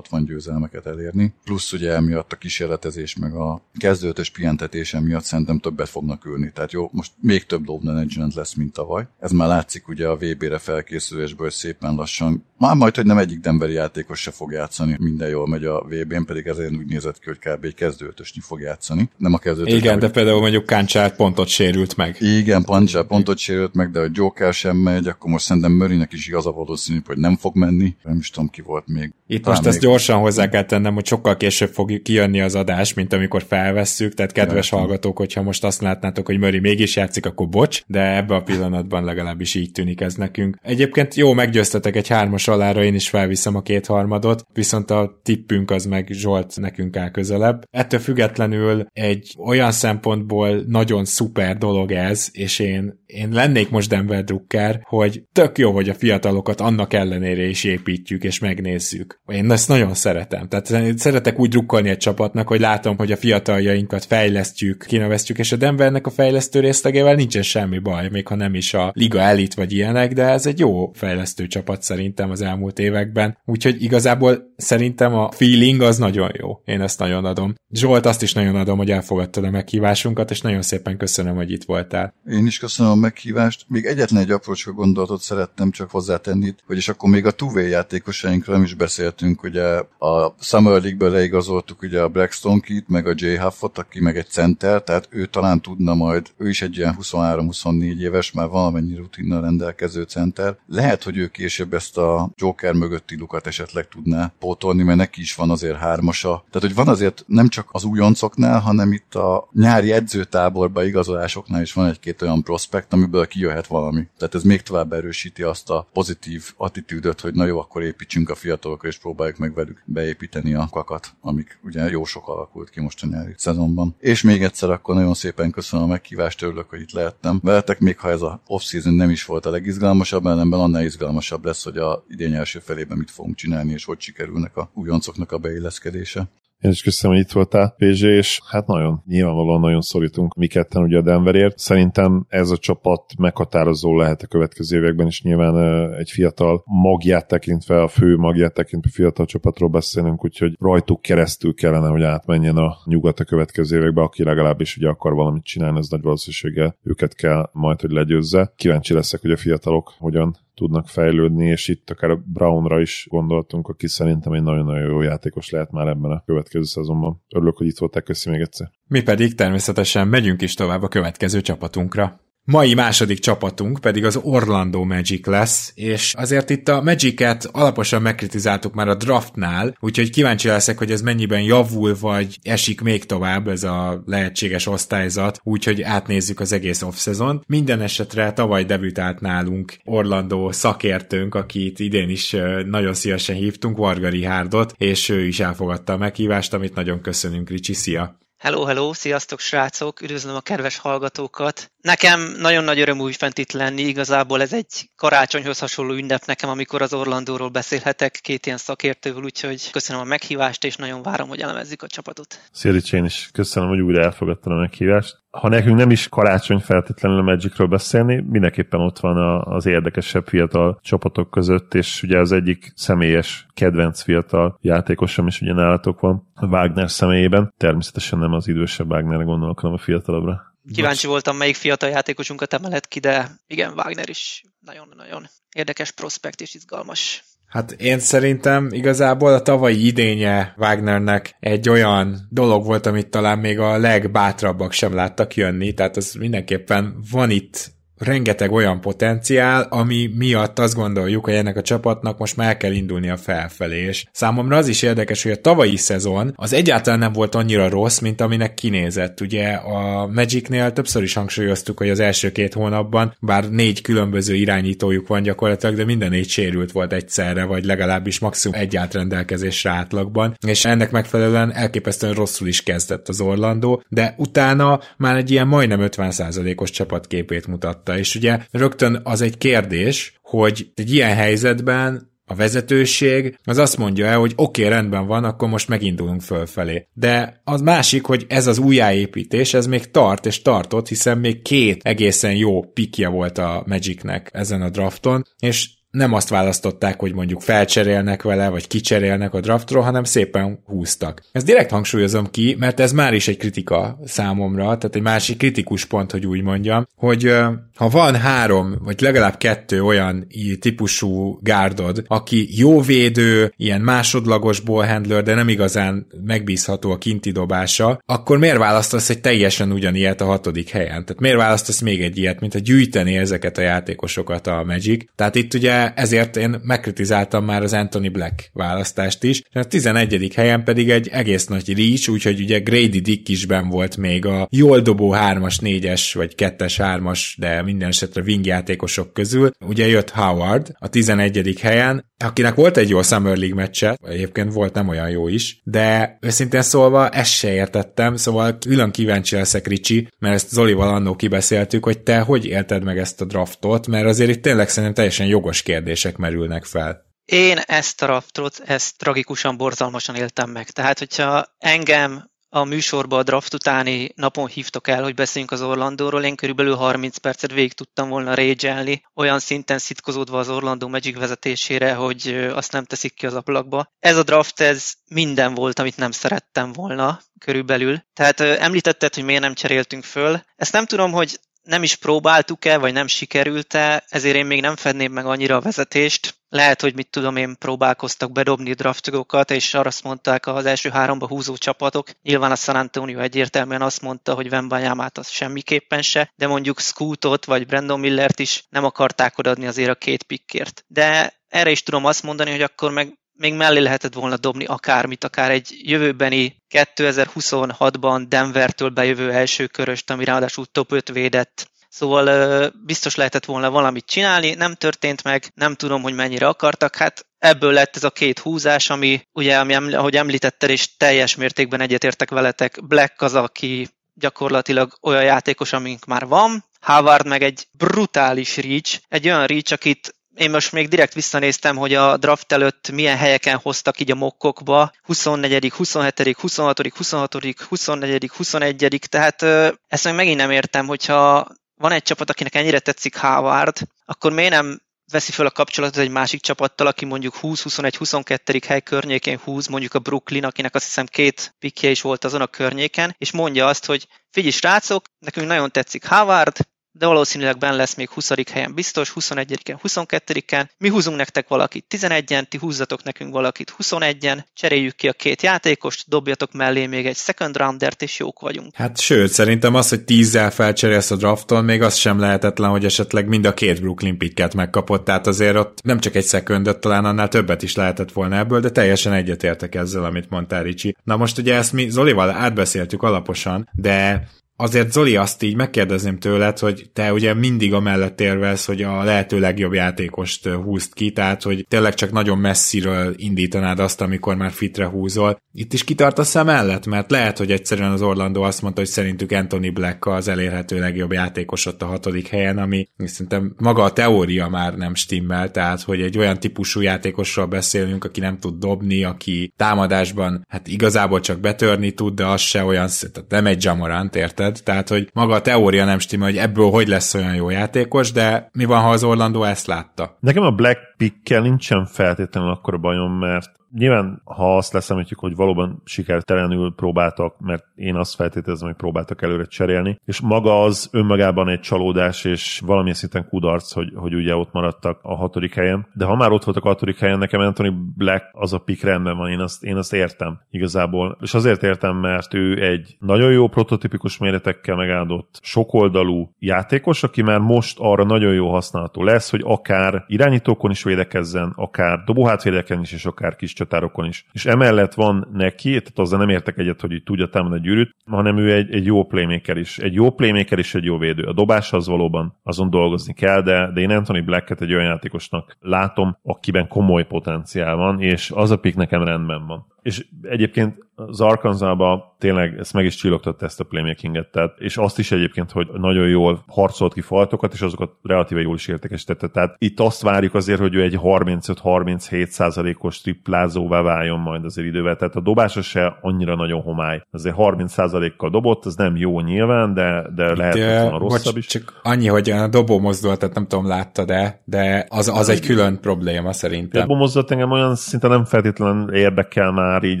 55-60 győzelmeket elérni. Plusz ugye emiatt a kísérletezés, meg a kezdőtös pihentetése miatt szerintem többet fognak ülni. Tehát jó, most még több low management lesz, mint tavaly. Ez már látszik ugye a VB-re felkészülésből szépen lassan. Már majd, hogy nem egyik Denveri játékos se fog játszani, minden jól megy a VB-n, pedig ezért úgy nézett ki, hogy kb. egy kezdőtösnyi fog játszani. Nem a kezdőtös. Igen, de például mondjuk Káncsár pontot sérült meg. Igen, Káncsár pontot sérült meg, de a Joker sem megy, akkor most szerintem Mörinek is igaza valószínű, hogy nem fog menni. Nem is tudom, ki volt még. Itt Talán most ezt gyorsan hozzá kell tennem, hogy sokkal később fog kijönni az adás, mint amikor felvesszük, tehát kedves ja, hallgatók, hogyha most azt látnátok, hogy Möri mégis játszik, akkor bocs, de ebbe a pillanatban legalábbis így tűnik ez nekünk. Egyébként jó, meggyőztetek egy hármas alára, én is felviszem a kétharmadot, viszont a tippünk az meg Zsolt nekünk áll közelebb. Ettől függetlenül egy olyan szempontból nagyon szuper dolog ez, és én, én lennék most Denver Drucker, hogy tök jó, hogy a fiatalokat annak ellenére is építjük és megnézzük. Én ezt nagyon szeretem. Tehát szeretek úgy drukkolni egy csapatnak, hogy látom, hogy a fiataljainkat fejlesztjük, kineveztjük, és a Denvernek a fejlesztő részlegével nincsen semmi baj, még ha nem is a liga elit vagy ilyenek, de ez egy jó fejlesztő csapat szerintem az elmúlt években. Úgyhogy igazából szerintem a feeling az nagyon jó. Én ezt nagyon adom. Zsolt, azt is nagyon adom, hogy elfogadtad a meghívásunkat, és nagyon szépen köszönöm, hogy itt voltál. Én is köszönöm a meghívást. Még egyetlen egy aprócska gondolatot szerettem csak hozzátenni, hogy és akkor még a two játékosainkról nem is beszéltünk, ugye a Summer League-ből leigazoltuk ugye a Blackstone Kit, meg a J. Huffot, aki meg egy center, tehát ő talán tudna majd, ő is egy ilyen 23-24 éves, már valamennyi rutinnal rendelkező center. Lehet, hogy ő később ezt a Joker mögötti lukat esetleg tudná pótolni, mert neki is van azért hármasa. Tehát, hogy van azért nem csak az újoncoknál, hanem itt a nyári edzőtáborba igazolásoknál is van egy-két olyan prospekt, amiből kijöhet valami. Tehát ez még tovább erősíti azt a pozitív attitűdöt, hogy na jó, akkor építsünk a fiatalokra, és próbáljuk meg velük beépíteni a kakat, amik ugye jó sok alakult ki most a nyári szezonban. És még egyszer akkor nagyon szépen köszönöm a meghívást, örülök, hogy itt lehettem. Veletek még ha ez a off-season nem is volt a legizgalmasabb, ellenben annál izgalmasabb lesz, hogy a idén első felében mit fogunk csinálni, és hogy sikerülnek a újoncoknak a beilleszkedése. Én is köszönöm, hogy itt voltál, PZ, és hát nagyon, nyilvánvalóan nagyon szorítunk mi ketten ugye a Denverért. Szerintem ez a csapat meghatározó lehet a következő években, és nyilván egy fiatal magját tekintve, a fő magját tekintve fiatal csapatról beszélünk, úgyhogy rajtuk keresztül kellene, hogy átmenjen a nyugat a következő években, aki legalábbis ugye akar valamit csinálni, ez nagy valószínűséggel őket kell majd, hogy legyőzze. Kíváncsi leszek, hogy a fiatalok hogyan tudnak fejlődni, és itt akár a Brownra is gondoltunk, aki szerintem egy nagyon-nagyon jó játékos lehet már ebben a következő szezonban. Örülök, hogy itt voltál, köszi még egyszer. Mi pedig természetesen megyünk is tovább a következő csapatunkra. Mai második csapatunk pedig az Orlando Magic lesz, és azért itt a Magic-et alaposan megkritizáltuk már a draftnál, úgyhogy kíváncsi leszek, hogy ez mennyiben javul, vagy esik még tovább ez a lehetséges osztályzat, úgyhogy átnézzük az egész off-szezon. Minden esetre tavaly debütált nálunk Orlando szakértőnk, akit idén is nagyon szívesen hívtunk, Varga Rihárdot, és ő is elfogadta a meghívást, amit nagyon köszönünk, Ricsi, szia! Hello, hello, sziasztok srácok, üdvözlöm a kedves hallgatókat. Nekem nagyon nagy öröm úgy fent itt lenni, igazából ez egy karácsonyhoz hasonló ünnep nekem, amikor az Orlandóról beszélhetek két ilyen szakértővel, úgyhogy köszönöm a meghívást, és nagyon várom, hogy elemezzük a csapatot. Szia én is köszönöm, hogy újra elfogadtam a meghívást. Ha nekünk nem is karácsony feltétlenül a Magicről beszélni, mindenképpen ott van az érdekesebb fiatal csapatok között, és ugye az egyik személyes kedvenc fiatal játékosom is ugye nálatok van, a Wagner személyében. Természetesen nem az idősebb Wagnerre gondolok, hanem a fiatalabbra. Kíváncsi voltam, melyik fiatal játékosunkat emelet ki, de igen, Wagner is nagyon-nagyon érdekes prospekt és izgalmas. Hát én szerintem igazából a tavalyi idénye Wagnernek egy olyan dolog volt, amit talán még a legbátrabbak sem láttak jönni, tehát az mindenképpen van itt rengeteg olyan potenciál, ami miatt azt gondoljuk, hogy ennek a csapatnak most már kell indulni a felfelé, és számomra az is érdekes, hogy a tavalyi szezon az egyáltalán nem volt annyira rossz, mint aminek kinézett. Ugye a Magicnél többször is hangsúlyoztuk, hogy az első két hónapban, bár négy különböző irányítójuk van gyakorlatilag, de minden négy sérült volt egyszerre, vagy legalábbis maximum egy átrendelkezésre átlagban, és ennek megfelelően elképesztően rosszul is kezdett az Orlandó, de utána már egy ilyen majdnem 50%-os csapatképét mutat mutatta. És ugye rögtön az egy kérdés, hogy egy ilyen helyzetben a vezetőség az azt mondja el, hogy oké, okay, rendben van, akkor most megindulunk fölfelé. De az másik, hogy ez az újjáépítés, ez még tart és tartott, hiszen még két egészen jó pikje volt a Magicnek ezen a drafton, és nem azt választották, hogy mondjuk felcserélnek vele, vagy kicserélnek a draftról, hanem szépen húztak. Ezt direkt hangsúlyozom ki, mert ez már is egy kritika számomra, tehát egy másik kritikus pont, hogy úgy mondjam, hogy ha van három, vagy legalább kettő olyan típusú gárdod, aki jó védő, ilyen másodlagos ballhandler, de nem igazán megbízható a kinti dobása, akkor miért választasz egy teljesen ugyanilyet a hatodik helyen? Tehát miért választasz még egy ilyet, mint a gyűjteni ezeket a játékosokat a Magic? Tehát itt ugye ezért én megkritizáltam már az Anthony Black választást is, a 11. helyen pedig egy egész nagy reach, úgyhogy ugye Grady Dick is ben volt még a jól dobó 3-as, 4-es vagy 2-es, 3-as, de minden esetre wing játékosok közül. Ugye jött Howard a 11. helyen, akinek volt egy jó Summer League meccse, egyébként volt nem olyan jó is, de őszintén szólva ezt se értettem, szóval külön kíváncsi leszek Ricsi, mert ezt Zolival annó kibeszéltük, hogy te hogy élted meg ezt a draftot, mert azért itt tényleg szerintem teljesen jogos kérdések merülnek fel. Én ezt a draftot, ezt tragikusan, borzalmasan éltem meg. Tehát, hogyha engem a műsorba a draft utáni napon hívtok el, hogy beszéljünk az Orlandóról, én körülbelül 30 percet végig tudtam volna rage olyan szinten szitkozódva az Orlando Magic vezetésére, hogy azt nem teszik ki az ablakba. Ez a draft, ez minden volt, amit nem szerettem volna körülbelül. Tehát említetted, hogy miért nem cseréltünk föl. Ezt nem tudom, hogy nem is próbáltuk-e, vagy nem sikerült-e, ezért én még nem fedném meg annyira a vezetést. Lehet, hogy mit tudom én, próbálkoztak bedobni draftogokat, és arra azt mondták az első háromba húzó csapatok. Nyilván a San Antonio egyértelműen azt mondta, hogy Vembanyámát az semmiképpen se, de mondjuk Scootot vagy Brandon Millert is nem akarták odaadni azért a két pikkért. De erre is tudom azt mondani, hogy akkor meg még mellé lehetett volna dobni akármit, akár egy jövőbeni 2026-ban Denvertől bejövő első köröst, ami ráadásul top 5 védett. Szóval biztos lehetett volna valamit csinálni, nem történt meg, nem tudom, hogy mennyire akartak, hát ebből lett ez a két húzás, ami ugye, ami, ahogy említetted, és teljes mértékben egyetértek veletek, Black az, aki gyakorlatilag olyan játékos, amink már van, Howard meg egy brutális reach, egy olyan reach, akit én most még direkt visszanéztem, hogy a draft előtt milyen helyeken hoztak így a mokkokba, 24., 27., 26., 26., 24., 21., tehát ezt meg megint nem értem, hogyha van egy csapat, akinek ennyire tetszik Howard, akkor miért nem veszi fel a kapcsolatot egy másik csapattal, aki mondjuk 20-21-22. hely környékén húz, mondjuk a Brooklyn, akinek azt hiszem két pikje is volt azon a környéken, és mondja azt, hogy figyelj srácok, nekünk nagyon tetszik Howard, de valószínűleg ben lesz még 20. helyen biztos, 21-en, 22-en. Mi húzunk nektek valakit 11-en, ti húzzatok nekünk valakit 21-en, cseréljük ki a két játékost, dobjatok mellé még egy second roundert, és jók vagyunk. Hát sőt, szerintem az, hogy 10-zel felcserélsz a drafton, még az sem lehetetlen, hogy esetleg mind a két Brooklyn picket megkapott, tehát azért ott nem csak egy secondot, talán annál többet is lehetett volna ebből, de teljesen egyetértek ezzel, amit mondtál Ricsi. Na most ugye ezt mi Zolival átbeszéltük alaposan, de Azért Zoli azt így megkérdezném tőled, hogy te ugye mindig a mellett érvelsz, hogy a lehető legjobb játékost húzt ki, tehát hogy tényleg csak nagyon messziről indítanád azt, amikor már fitre húzol. Itt is kitartasz a mellett, mert lehet, hogy egyszerűen az Orlando azt mondta, hogy szerintük Anthony Black az elérhető legjobb játékos ott a hatodik helyen, ami szerintem maga a teória már nem stimmel, tehát hogy egy olyan típusú játékosról beszélünk, aki nem tud dobni, aki támadásban hát igazából csak betörni tud, de az se olyan, tehát nem egy Jamorant, érted? Érted? Tehát, hogy maga a teória nem stimmel, hogy ebből hogy lesz olyan jó játékos, de mi van, ha az Orlando ezt látta? Nekem a Black pickkel nincsen feltétlenül akkor bajom, mert Nyilván, ha azt leszámítjuk, hogy valóban sikertelenül próbáltak, mert én azt feltételezem, hogy próbáltak előre cserélni, és maga az önmagában egy csalódás, és valamilyen szinten kudarc, hogy, hogy ugye ott maradtak a hatodik helyen. De ha már ott voltak a hatodik helyen, nekem Anthony Black az a pick rendben van, én azt, én azt értem igazából. És azért értem, mert ő egy nagyon jó prototipikus méretekkel megáldott, sokoldalú játékos, aki már most arra nagyon jó használható lesz, hogy akár irányítókon is védekezzen, akár dobóhátvédeken is, és akár kis csatárokon is. És emellett van neki, tehát azzal nem értek egyet, hogy tudja támadni a gyűrűt, hanem ő egy, egy jó playmaker is. Egy jó playmaker is egy jó védő. A dobás az valóban azon dolgozni kell, de, de én Anthony Blacket egy olyan játékosnak látom, akiben komoly potenciál van, és az a pick nekem rendben van. És egyébként az arkansas tényleg ezt meg is csillogtatta ezt a playmakinget, tehát, és azt is egyébként, hogy nagyon jól harcolt ki faltokat, és azokat relatíve jól is értékesítette. Tehát itt azt várjuk azért, hogy ő egy 35-37 százalékos triplázóvá váljon majd azért idővel. Tehát a dobása se annyira nagyon homály. Azért 30 százalékkal dobott, az nem jó nyilván, de, de lehet, hogy van rosszabb is. Csak annyi, hogy a dobó mozdulatot nem tudom, látta de, de az, az egy külön probléma szerintem. A dobó mozdulat engem olyan szinte nem feltétlenül érdekel már így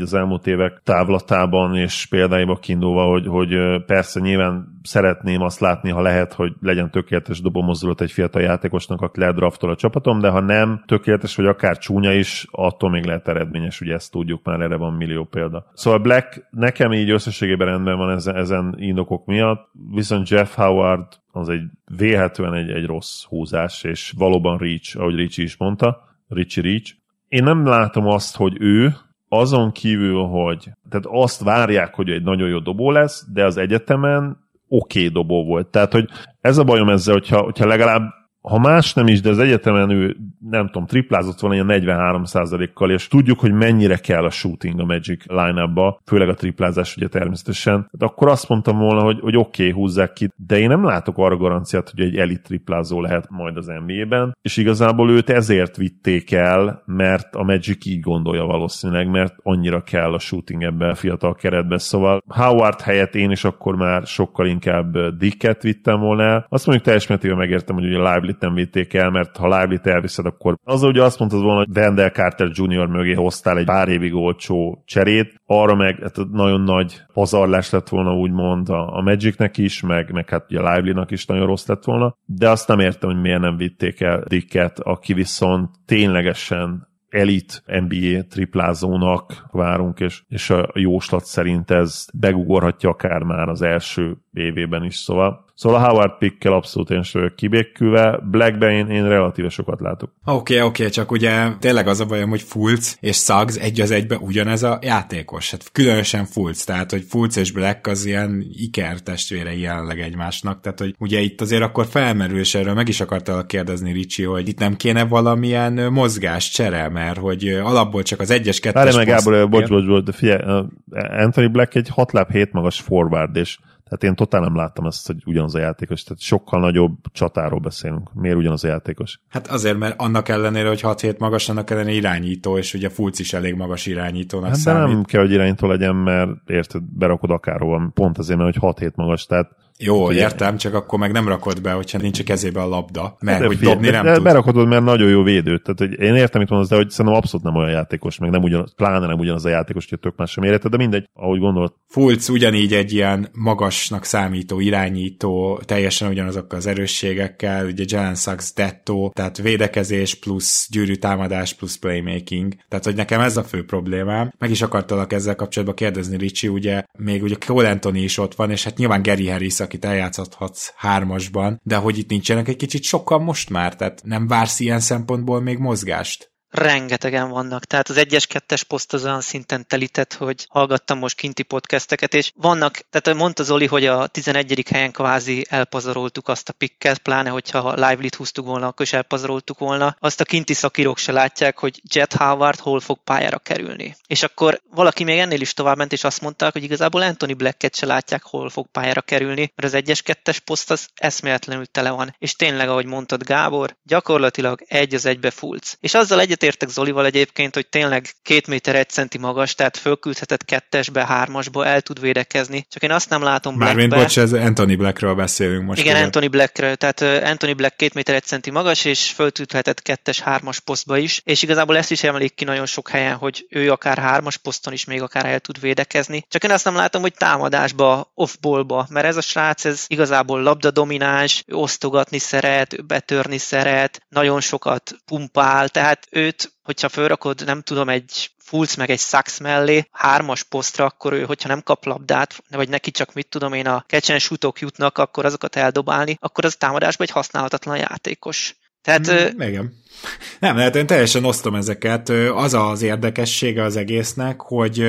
az elmúlt évek távlatában és példáiba kiindulva, hogy, hogy persze nyilván szeretném azt látni, ha lehet, hogy legyen tökéletes dobomozdulat egy fiatal játékosnak, aki ledraftol a csapatom, de ha nem tökéletes, vagy akár csúnya is, attól még lehet eredményes, ugye ezt tudjuk már, erre van millió példa. Szóval Black nekem így összességében rendben van ezen, ezen indokok miatt, viszont Jeff Howard az egy vélhetően egy, egy rossz húzás, és valóban Reach, ahogy Ricsi is mondta, Richie Reach. Én nem látom azt, hogy ő azon kívül, hogy tehát azt várják, hogy egy nagyon jó dobó lesz, de az egyetemen oké okay dobó volt. Tehát, hogy ez a bajom ezzel, hogyha, hogyha legalább ha más nem is, de az egyetemen ő, nem tudom, triplázott volna ilyen 43%-kal, és tudjuk, hogy mennyire kell a shooting a Magic line főleg a triplázás ugye természetesen, de akkor azt mondtam volna, hogy, hogy oké, okay, húzzák ki, de én nem látok arra garanciát, hogy egy elit triplázó lehet majd az NBA-ben, és igazából őt ezért vitték el, mert a Magic így gondolja valószínűleg, mert annyira kell a shooting ebben a fiatal keretben, szóval Howard helyett én is akkor már sokkal inkább Dicket vittem volna el. Azt mondjuk teljes mértékben megértem, hogy ugye Lively Lively-t nem vitték el, mert ha Lively-t elviszed, akkor az ugye azt mondtad volna, hogy Wendell Carter Jr. mögé hoztál egy pár évig olcsó cserét, arra meg hát nagyon nagy pazarlás lett volna úgymond a, a Magicnek is, meg, meg hát ugye Lively-nak is nagyon rossz lett volna, de azt nem értem, hogy miért nem vitték el Dicket, aki viszont ténylegesen elit NBA triplázónak várunk, és, és a jóslat szerint ez begugorhatja akár már az első évében is, szóval Szóval a Howard pickkel abszolút én sem kibékülve, Blackben én, én relatíve sokat látok. Oké, okay, oké, okay, csak ugye tényleg az a bajom, hogy Fulc és Suggs egy az egybe ugyanez a játékos. Hát különösen Fulc, tehát hogy Fulc és Black az ilyen iker testvérei jelenleg egymásnak, tehát hogy ugye itt azért akkor felmerül, és erről meg is akartal kérdezni Ricsi, hogy itt nem kéne valamilyen mozgás csere, mert hogy alapból csak az egyes kettes Várj meg Gábor, bocs, bocs, bocs, figyelj, Anthony Black egy 6 láb 7 magas forward, és Tehát én totál nem láttam ezt, hogy ugyanaz a játékos. Tehát sokkal nagyobb csatáról beszélünk. Miért ugyanaz a játékos? Hát azért, mert annak ellenére, hogy 6 hét magas, annak ellenére irányító, és ugye Fulc is elég magas irányítónak Hát számít. nem kell, hogy irányító legyen, mert érted, berakod akárhova, pont azért, mert hogy 6 hét magas, tehát Jó, Ugye- értem, csak akkor meg nem rakod be, hogyha nincs a kezébe a labda, mert de hogy figyelj, dobni nem de tud. berakod, mert nagyon jó védő. Tehát, hogy én értem, mit mondasz, de hogy szerintem abszolút nem olyan játékos, meg nem ugyanaz, pláne nem ugyanaz a játékos, hogy tök más sem érted, de mindegy, ahogy gondolod. Fulc ugyanígy egy ilyen magasnak számító irányító, teljesen ugyanazokkal az erősségekkel, ugye Jalen Sachs detto, tehát védekezés plusz gyűrű támadás plusz playmaking. Tehát, hogy nekem ez a fő problémám. Meg is akartalak ezzel kapcsolatban kérdezni, Ricsi, ugye még ugye Cole Anthony is ott van, és hát nyilván Gary Harris, akit eljátszhatsz hármasban, de hogy itt nincsenek egy kicsit sokan most már, tehát nem vársz ilyen szempontból még mozgást? Rengetegen vannak. Tehát az egyes kettes poszt az olyan szinten telített, hogy hallgattam most kinti podcasteket, és vannak, tehát mondta Zoli, hogy a 11. helyen kvázi elpazaroltuk azt a pikket, pláne hogyha lively-t húztuk volna, akkor is elpazaroltuk volna. Azt a kinti szakírók se látják, hogy Jet Howard hol fog pályára kerülni. És akkor valaki még ennél is tovább ment, és azt mondták, hogy igazából Anthony Blacket se látják, hol fog pályára kerülni, mert az egyes kettes poszt az eszméletlenül tele van. És tényleg, ahogy mondtad Gábor, gyakorlatilag egy az egybe fulc. És azzal egyetértek Zolival egyébként, hogy tényleg két méter egy centi magas, tehát fölküldhetett kettesbe, hármasba, el tud védekezni. Csak én azt nem látom Mármint, Blackbe. bocs, ez Anthony Blackről beszélünk most. Igen, ugye. Anthony Blackről, tehát Anthony Black két méter egy centi magas, és föltűthetett kettes, hármas posztba is, és igazából ezt is emelik ki nagyon sok helyen, hogy ő akár hármas poszton is még akár el tud védekezni. Csak én azt nem látom, hogy támadásba, off-ballba, mert ez a srác, ez igazából labda domináns, ő osztogatni szeret, ő betörni szeret, nagyon sokat pumpál, tehát őt, hogyha fölrakod, nem tudom, egy Fulc meg egy Sachs mellé, hármas posztra, akkor ő, hogyha nem kap labdát, vagy neki csak mit tudom én, a catch sutok jutnak, akkor azokat eldobálni, akkor az támadásban egy használhatatlan játékos. Tehát mm. Igen. Nem, lehet, én teljesen osztom ezeket. Az az érdekessége az egésznek, hogy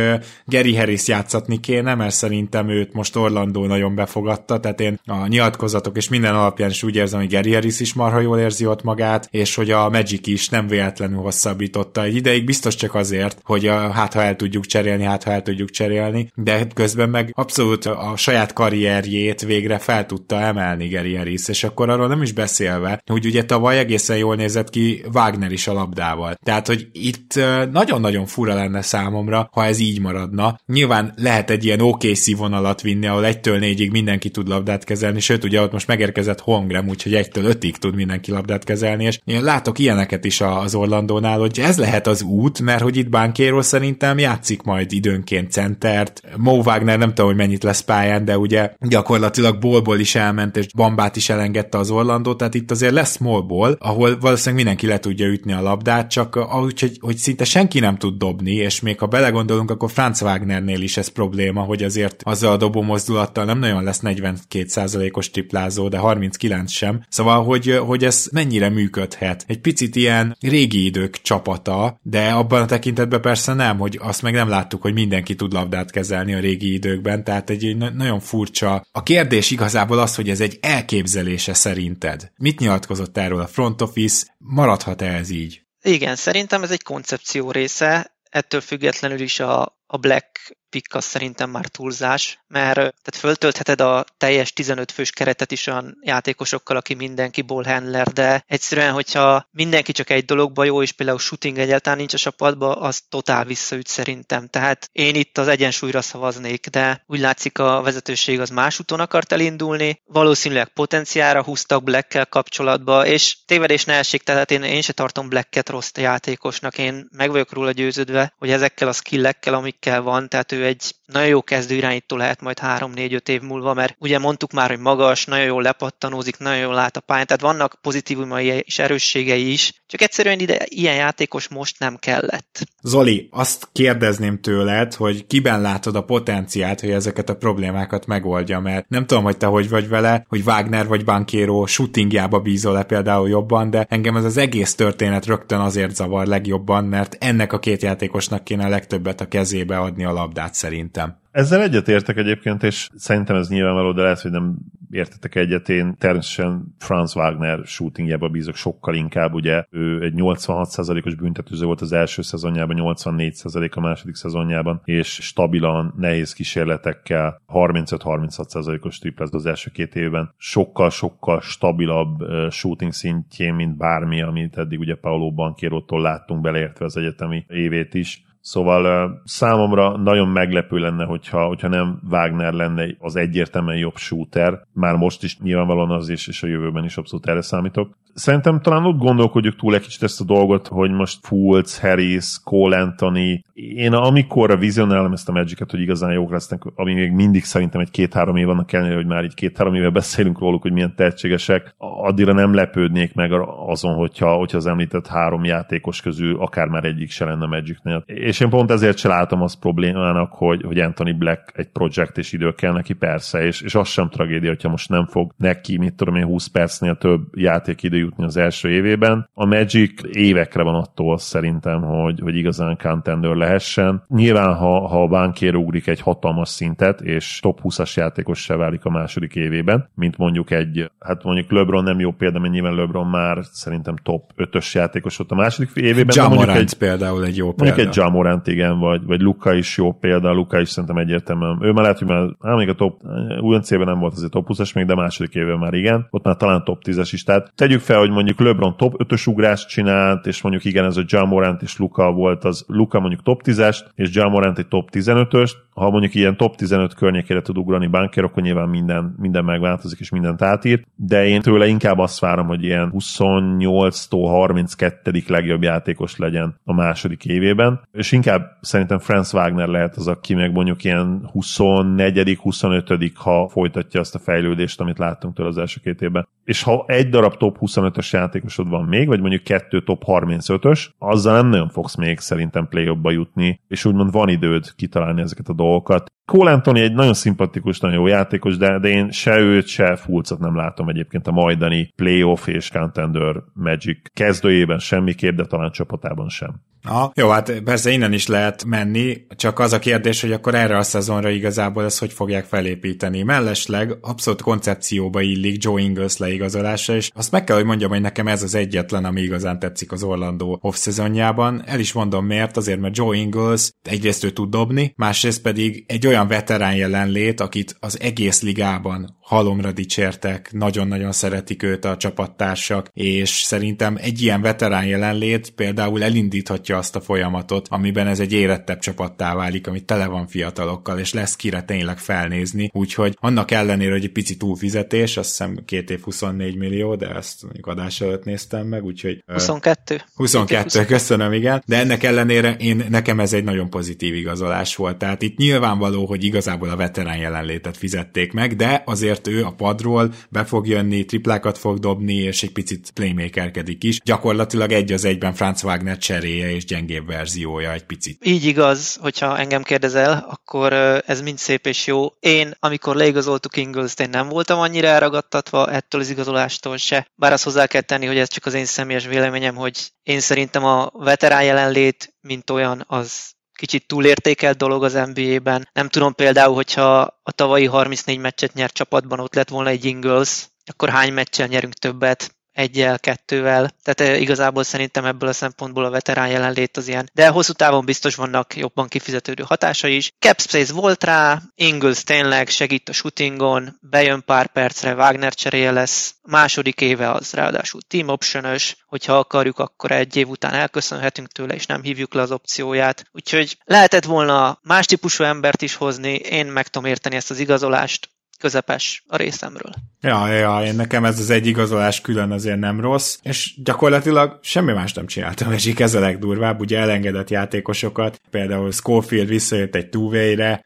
Gary Harris játszatni kéne, mert szerintem őt most Orlandó nagyon befogadta, tehát én a nyilatkozatok és minden alapján is úgy érzem, hogy Gary Harris is marha jól érzi ott magát, és hogy a Magic is nem véletlenül hosszabbította egy ideig, biztos csak azért, hogy a, hát ha el tudjuk cserélni, hát ha el tudjuk cserélni, de közben meg abszolút a saját karrierjét végre fel tudta emelni Gary Harris, és akkor arról nem is beszélve, hogy ugye tavaly egészen jól nézett ki Wagner is a labdával. Tehát, hogy itt nagyon-nagyon fura lenne számomra, ha ez így maradna. Nyilván lehet egy ilyen OKC vonalat vinni, ahol egytől négyig mindenki tud labdát kezelni, sőt, ugye ott most megérkezett Hongrem, úgyhogy egytől ötig tud mindenki labdát kezelni, és én látok ilyeneket is az Orlandónál, hogy ez lehet az út, mert hogy itt Bankéról szerintem játszik majd időnként centert. Mo Wagner nem tudom, hogy mennyit lesz pályán, de ugye gyakorlatilag bólból is elment, és Bambát is elengedte az Orlandó, tehát itt azért lesz smallból, ahol valószínűleg mindenki le tudja ütni a labdát, csak ahogy, hogy, hogy szinte senki nem tud dobni, és még ha belegondolunk, akkor Franz Wagnernél is ez probléma, hogy azért azzal a dobó mozdulattal nem nagyon lesz 42%-os triplázó, de 39 sem. Szóval, hogy, hogy ez mennyire működhet. Egy picit ilyen régi idők csapata, de abban a tekintetben persze nem, hogy azt meg nem láttuk, hogy mindenki tud labdát kezelni a régi időkben, tehát egy, egy nagyon furcsa. A kérdés igazából az, hogy ez egy elképzelése szerinted. Mit nyilatkozott erről a front office? Maradhat-e ez így? Igen, szerintem ez egy koncepció része, ettől függetlenül is a, a Black pick az szerintem már túlzás, mert tehát föltöltheted a teljes 15 fős keretet is olyan játékosokkal, aki mindenki ball handler, de egyszerűen, hogyha mindenki csak egy dologba jó, és például shooting egyáltalán nincs a csapatba, az totál visszaüt szerintem. Tehát én itt az egyensúlyra szavaznék, de úgy látszik a vezetőség az más úton akart elindulni, valószínűleg potenciára húztak Blackkel kapcsolatba, és tévedés ne essék, tehát én, én se tartom Blacket rossz játékosnak, én meg vagyok róla győződve, hogy ezekkel a skillekkel, amikkel van, tehát ő egy nagyon jó kezdő irányító lehet majd 3-4-5 év múlva, mert ugye mondtuk már, hogy magas, nagyon jól lepattanózik, nagyon jól lát a pályán, tehát vannak pozitívumai és erősségei is, csak egyszerűen ide ilyen játékos most nem kellett. Zoli, azt kérdezném tőled, hogy kiben látod a potenciált, hogy ezeket a problémákat megoldja, mert nem tudom, hogy te hogy vagy vele, hogy Wagner vagy Bankero shootingjába bízol-e például jobban, de engem ez az egész történet rögtön azért zavar legjobban, mert ennek a két játékosnak kéne a legtöbbet a kezébe adni a labdát szerintem. Ezzel egyetértek egyébként, és szerintem ez nyilvánvaló, de lehet, hogy nem értetek egyet, én természetesen Franz Wagner shootingjába bízok sokkal inkább, ugye ő egy 86%-os büntetőző volt az első szezonjában, 84% a második szezonjában, és stabilan, nehéz kísérletekkel 35-36%-os triplez az első két évben. Sokkal-sokkal stabilabb shooting szintjén, mint bármi, amit eddig ugye Paolo Bankérótól láttunk beleértve az egyetemi évét is Szóval számomra nagyon meglepő lenne, hogyha, hogyha nem Wagner lenne az egyértelműen jobb shooter. Már most is nyilvánvalóan az is, és a jövőben is abszolút erre számítok. Szerintem talán ott gondolkodjuk túl egy kicsit ezt a dolgot, hogy most Fultz, Harris, Cole Anthony. Én amikor vizionálom ezt a magic hogy igazán jók lesznek, ami még mindig szerintem egy két-három év vannak ellenére, hogy már így két-három éve beszélünk róluk, hogy milyen tehetségesek, addigra nem lepődnék meg azon, hogyha, hogyha az említett három játékos közül akár már egyik se lenne Magicnél. És én pont ezért se látom azt problémának, hogy, hogy Anthony Black egy projekt és idő kell neki, persze, és, és az sem tragédia, hogyha most nem fog neki, mit tudom én, 20 percnél több játékidő jutni az első évében. A Magic évekre van attól szerintem, hogy, hogy igazán contender lehessen. Nyilván, ha, ha a bánkér ugrik egy hatalmas szintet, és top 20-as játékos se válik a második évében, mint mondjuk egy, hát mondjuk LeBron nem jó példa, mert nyilván LeBron már szerintem top 5-ös játékos volt a második évében. Jamorant egy, például egy jó példa. Mondjuk egy Jamorant, igen, vagy, vagy Luka is jó példa, Luka is szerintem egyértelműen. Ő már lehet, hogy már, hát még a top, újonc nem volt azért top 20-as még, de második évben már igen. Ott már talán top 10-es is. Tehát tegyük fel, hogy mondjuk LeBron top 5-ös ugrást csinált, és mondjuk igen, ez a Jamorant és Luka volt, az Luka mondjuk top 10-est, és Jamorant egy top 15-öst. Ha mondjuk ilyen top 15 környékére tud ugrani banker, akkor nyilván minden, minden megváltozik, és mindent átír. De én tőle inkább azt várom, hogy ilyen 28-tól 32. legjobb játékos legyen a második évében, és inkább szerintem Franz Wagner lehet az, aki meg mondjuk ilyen 24 25 ha folytatja azt a fejlődést, amit láttunk tőle az első két évben. És ha egy darab top 25-ös játékosod van még, vagy mondjuk kettő top 35-ös, azzal nem nagyon fogsz még szerintem play jutni, és úgymond van időd kitalálni ezeket a dolgokat dolgokat, Cole Anthony egy nagyon szimpatikus, nagyon jó játékos, de, de én se őt, se Fulcot nem látom egyébként a majdani playoff és contender Magic kezdőjében semmiképp, de talán csapatában sem. Ha, jó, hát persze innen is lehet menni, csak az a kérdés, hogy akkor erre a szezonra igazából ezt hogy fogják felépíteni. Mellesleg abszolút koncepcióba illik Joe Ingles leigazolása, és azt meg kell, hogy mondjam, hogy nekem ez az egyetlen, ami igazán tetszik az Orlando off-szezonjában. El is mondom miért, azért, mert Joe Ingles egyrészt ő tud dobni, másrészt pedig egy olyan veterán jelenlét, akit az egész ligában halomra dicsértek, nagyon-nagyon szeretik őt a csapattársak, és szerintem egy ilyen veterán jelenlét például elindíthatja azt a folyamatot, amiben ez egy érettebb csapattá válik, ami tele van fiatalokkal, és lesz kire tényleg felnézni, úgyhogy annak ellenére, hogy egy pici túlfizetés, azt hiszem két év 24 millió, de ezt mondjuk adás előtt néztem meg, úgyhogy... 22. 22, köszönöm, igen, de ennek ellenére én, nekem ez egy nagyon pozitív igazolás volt, tehát itt nyilvánvaló, hogy igazából a veterán jelenlétet fizették meg, de azért ő a padról be fog jönni, triplákat fog dobni, és egy picit playmakerkedik is. Gyakorlatilag egy az egyben Franz Wagner cseréje és gyengébb verziója egy picit. Így igaz, hogyha engem kérdezel, akkor ez mind szép és jó. Én, amikor leigazoltuk ingles én nem voltam annyira elragadtatva ettől az igazolástól se. Bár azt hozzá kell tenni, hogy ez csak az én személyes véleményem, hogy én szerintem a veterán jelenlét, mint olyan, az kicsit túlértékelt dolog az NBA-ben. Nem tudom például, hogyha a tavalyi 34 meccset nyert csapatban ott lett volna egy Ingles, akkor hány meccsen nyerünk többet, egyel, kettővel. Tehát eh, igazából szerintem ebből a szempontból a veterán jelenlét az ilyen. De hosszú távon biztos vannak jobban kifizetődő hatásai is. Cap space volt rá, Ingles tényleg segít a shootingon, bejön pár percre, Wagner cseréje lesz. Második éve az ráadásul team optionös, hogyha akarjuk, akkor egy év után elköszönhetünk tőle, és nem hívjuk le az opcióját. Úgyhogy lehetett volna más típusú embert is hozni, én meg tudom érteni ezt az igazolást, közepes a részemről. Ja, ja, én nekem ez az egy igazolás külön azért nem rossz, és gyakorlatilag semmi más nem csináltam, és ez a legdurvább, ugye elengedett játékosokat, például Schofield visszajött egy two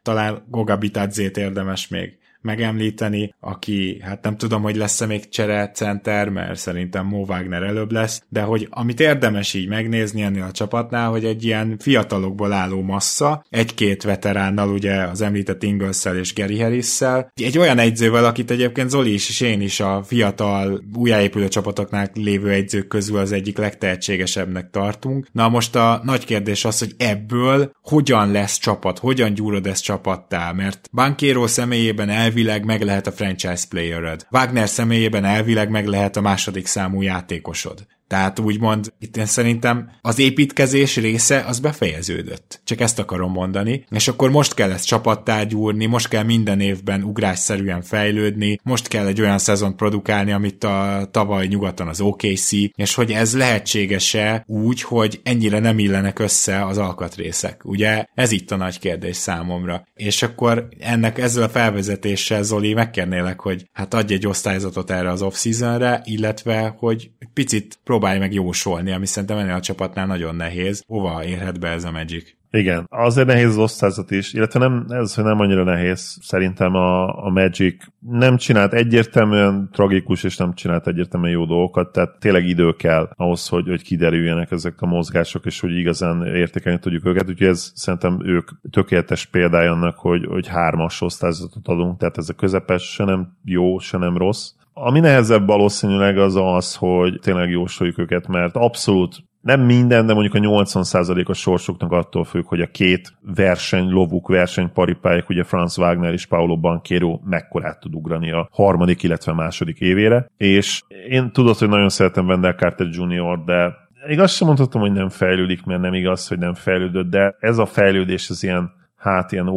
talán Goga Bitadzét érdemes még megemlíteni, aki hát nem tudom, hogy lesz-e még csere center, mert szerintem Mo Wagner előbb lesz, de hogy amit érdemes így megnézni ennél a csapatnál, hogy egy ilyen fiatalokból álló massza, egy-két veteránnal, ugye az említett ingles és Gary harris egy olyan egyzővel, akit egyébként Zoli is és én is a fiatal, újjáépülő csapatoknál lévő egyzők közül az egyik legtehetségesebbnek tartunk. Na most a nagy kérdés az, hogy ebből hogyan lesz csapat, hogyan gyúrod ezt csapattá, mert Bankéró személyében el elvileg meg lehet a franchise playered. Wagner személyében elvileg meg lehet a második számú játékosod. Tehát úgymond itt én szerintem az építkezés része az befejeződött. Csak ezt akarom mondani. És akkor most kell ezt csapattá gyúrni, most kell minden évben ugrásszerűen fejlődni, most kell egy olyan szezont produkálni, amit a tavaly nyugaton az OKC, és hogy ez lehetséges-e úgy, hogy ennyire nem illenek össze az alkatrészek. Ugye ez itt a nagy kérdés számomra. És akkor ennek ezzel a felvezetéssel, Zoli, megkérnélek, hogy hát adj egy osztályzatot erre az off-seasonre, illetve hogy picit prób- próbálj meg jósolni, ami szerintem ennél a csapatnál nagyon nehéz. Hova érhet be ez a Magic? Igen, azért nehéz az osztályzat is, illetve nem, ez, nem annyira nehéz. Szerintem a, a Magic nem csinált egyértelműen tragikus, és nem csinált egyértelműen jó dolgokat, tehát tényleg idő kell ahhoz, hogy, hogy kiderüljenek ezek a mozgások, és hogy igazán értékelni tudjuk őket, úgyhogy ez szerintem ők tökéletes példája annak, hogy, hogy hármas osztályzatot adunk, tehát ez a közepes se nem jó, se nem rossz, ami nehezebb valószínűleg az az, hogy tényleg jósoljuk őket, mert abszolút nem minden, de mondjuk a 80%-os sorsuknak attól függ, hogy a két verseny, lovuk, versenyparipáik, ugye Franz Wagner és Paolo Banquero mekkorát tud ugrani a harmadik, illetve második évére. És én tudod, hogy nagyon szeretem Wendell Carter Jr., de igaz sem mondhatom, hogy nem fejlődik, mert nem igaz, hogy nem fejlődött, de ez a fejlődés az ilyen hát ilyen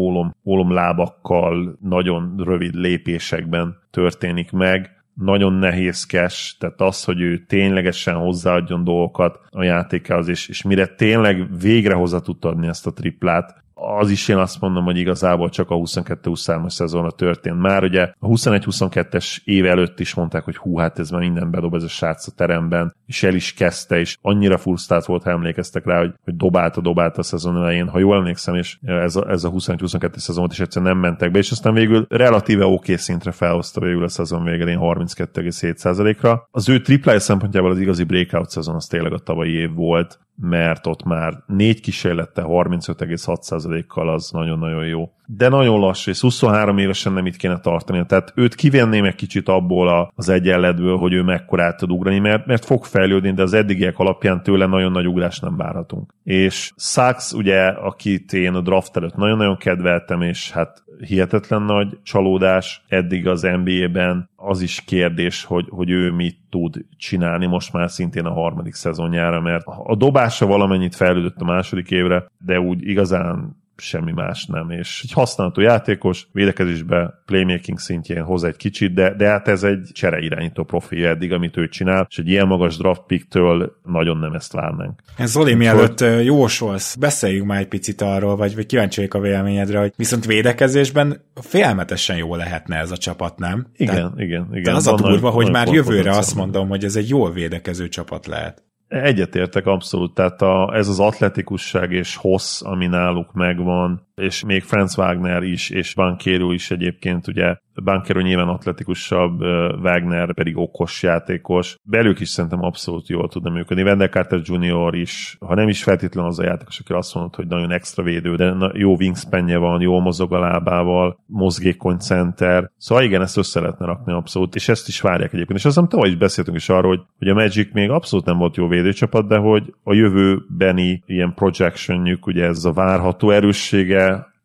ólom lábakkal, nagyon rövid lépésekben történik meg, nagyon nehézkes, tehát az, hogy ő ténylegesen hozzáadjon dolgokat a játékához, és, és mire tényleg végre hozzá tud adni ezt a triplát, az is én azt mondom, hogy igazából csak a 22-23-as szezonra történt. Már ugye a 21-22-es év előtt is mondták, hogy hú, hát ez már minden bedob ez a srác a teremben, és el is kezdte, és annyira frusztrált volt, ha emlékeztek rá, hogy, hogy dobálta, dobálta a szezon elején. Ha jól emlékszem, és ez a, ez a 21-22 szezonot is egyszerűen nem mentek be, és aztán végül relatíve oké okay szintre felhozta végül a szezon végén 32,7%-ra. Az ő triplája szempontjából az igazi breakout szezon az tényleg a tavalyi év volt, mert ott már négy kísérlette 35,6%-kal az nagyon-nagyon jó. De nagyon lassú, és 23 évesen nem itt kéne tartani. Tehát őt kivenném egy kicsit abból az egyenletből, hogy ő mekkorát tud ugrani, mert, mert fog fejlődni, de az eddigiek alapján tőle nagyon nagy ugrás nem várhatunk. És Sachs, ugye, akit én a draft előtt nagyon-nagyon kedveltem, és hát hihetetlen nagy csalódás eddig az NBA-ben, az is kérdés, hogy, hogy ő mit tud csinálni most már szintén a harmadik szezonjára, mert a dobása valamennyit fejlődött a második évre, de úgy igazán semmi más nem, és egy használható játékos, védekezésbe, playmaking szintjén hoz egy kicsit, de, de hát ez egy csere irányító profi eddig, amit ő csinál, és egy ilyen magas draft picktől nagyon nem ezt várnánk. Zoli, mielőtt jósolsz, beszéljünk már egy picit arról, vagy, vagy kíváncsi vagyok a véleményedre, hogy viszont védekezésben félmetesen jó lehetne ez a csapat, nem? Igen, Tehát, igen, igen. De az a durva, hogy már jövőre azt mondom, hogy ez egy jól védekező csapat lehet. Egyetértek abszolút, tehát a, ez az atletikusság és hossz, ami náluk megvan, és még Franz Wagner is, és Bankéro is egyébként, ugye Bankéro nyilván atletikusabb, Wagner pedig okos játékos. Belők is szerintem abszolút jól tudna működni. Wendell Carter Jr. is, ha nem is feltétlenül az a játékos, aki azt mondod, hogy nagyon extra védő, de jó wingspanje van, jól mozog a lábával, mozgékony center. Szóval igen, ezt össze lehetne rakni abszolút, és ezt is várják egyébként. És aztán tavaly is beszéltünk is arról, hogy, hogy a Magic még abszolút nem volt jó védőcsapat, de hogy a jövőbeni ilyen projectionjük, ugye ez a várható erőssége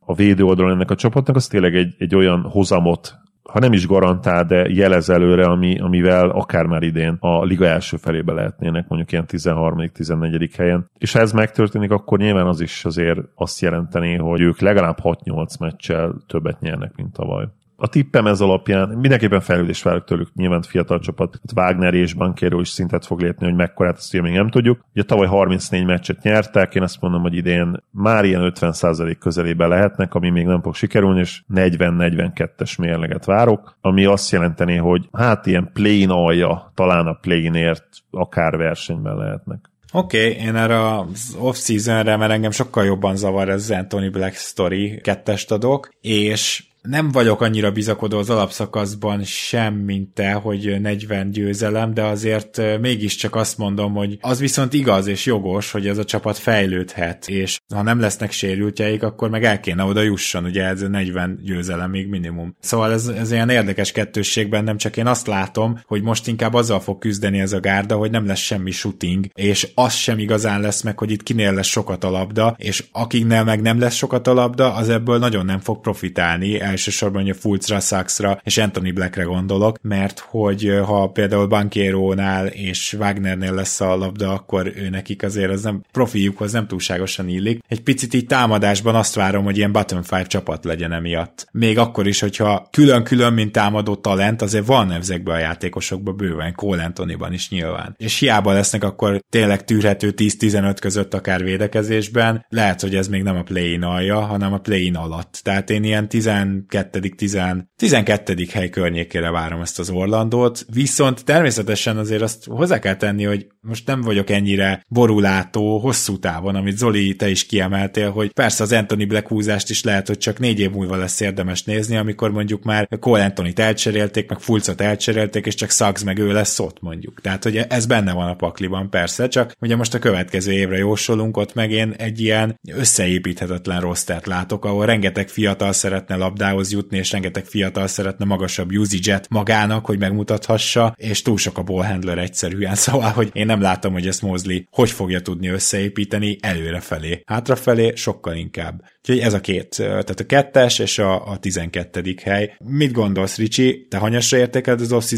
a védő oldalon ennek a csapatnak, az tényleg egy, egy olyan hozamot ha nem is garantál, de jelez előre, ami, amivel akár már idén a liga első felébe lehetnének mondjuk ilyen 13.-14. helyen. És ha ez megtörténik, akkor nyilván az is azért azt jelenteni, hogy ők legalább 6-8 meccsel többet nyernek, mint tavaly a tippem ez alapján mindenképpen fejlődés várok tőlük, nyilván fiatal csapat, Wagner és Bankero is szintet fog lépni, hogy mekkorát, ezt még nem tudjuk. Ugye tavaly 34 meccset nyertek, én azt mondom, hogy idén már ilyen 50% közelébe lehetnek, ami még nem fog sikerülni, és 40-42-es mérleget várok, ami azt jelenteni, hogy hát ilyen play alja, talán a play-ért akár versenyben lehetnek. Oké, okay, én erre az off-seasonre, mert engem sokkal jobban zavar ez Anthony Black story, kettest adok, és nem vagyok annyira bizakodó az alapszakaszban sem, mint te, hogy 40 győzelem, de azért mégiscsak azt mondom, hogy az viszont igaz és jogos, hogy ez a csapat fejlődhet, és ha nem lesznek sérültjeik, akkor meg el kéne oda jusson, ugye ez 40 győzelem még minimum. Szóval ez, ez ilyen érdekes kettősségben, nem csak én azt látom, hogy most inkább azzal fog küzdeni ez a gárda, hogy nem lesz semmi shooting, és az sem igazán lesz meg, hogy itt kinél lesz sokat a labda, és akiknél meg nem lesz sokat a labda, az ebből nagyon nem fog profitálni, elsősorban a Fulcra, Saxra és Anthony Blackre gondolok, mert hogy ha például Bankérónál és Wagnernél lesz a labda, akkor ő nekik azért az nem profiukhoz nem túlságosan illik. Egy picit így támadásban azt várom, hogy ilyen bottom five csapat legyen emiatt. Még akkor is, hogyha külön-külön, mint támadó talent, azért van ezekben a játékosokban bőven, Cole Anthonyban is nyilván. És hiába lesznek akkor tényleg tűrhető 10-15 között akár védekezésben, lehet, hogy ez még nem a play-in alja, hanem a play-in alatt. Tehát én ilyen 12 10, 12. hely környékére várom ezt az Orlandót, viszont természetesen azért azt hozzá kell tenni, hogy most nem vagyok ennyire borulátó hosszú távon, amit Zoli, te is kiemeltél, hogy persze az Anthony Black húzást is lehet, hogy csak négy év múlva lesz érdemes nézni, amikor mondjuk már Cole Anthony-t elcserélték, meg Fulcot elcserélték, és csak Suggs meg ő lesz ott mondjuk. Tehát, hogy ez benne van a pakliban, persze, csak ugye most a következő évre jósolunk, ott meg én egy ilyen összeépíthetetlen rostert látok, ahol rengeteg fiatal szeretne labdához jutni, és rengeteg fiatal szeretne magasabb usage magának, hogy megmutathassa, és túl sok a ballhandler egyszerűen, <laughs> szóval, hogy én nem látom, hogy ezt Mosley hogy fogja tudni összeépíteni előrefelé. Hátrafelé sokkal inkább. Úgyhogy ez a két, tehát a kettes és a, a tizenkettedik hely. Mit gondolsz, Ricsi? Te hanyasra értékeled az off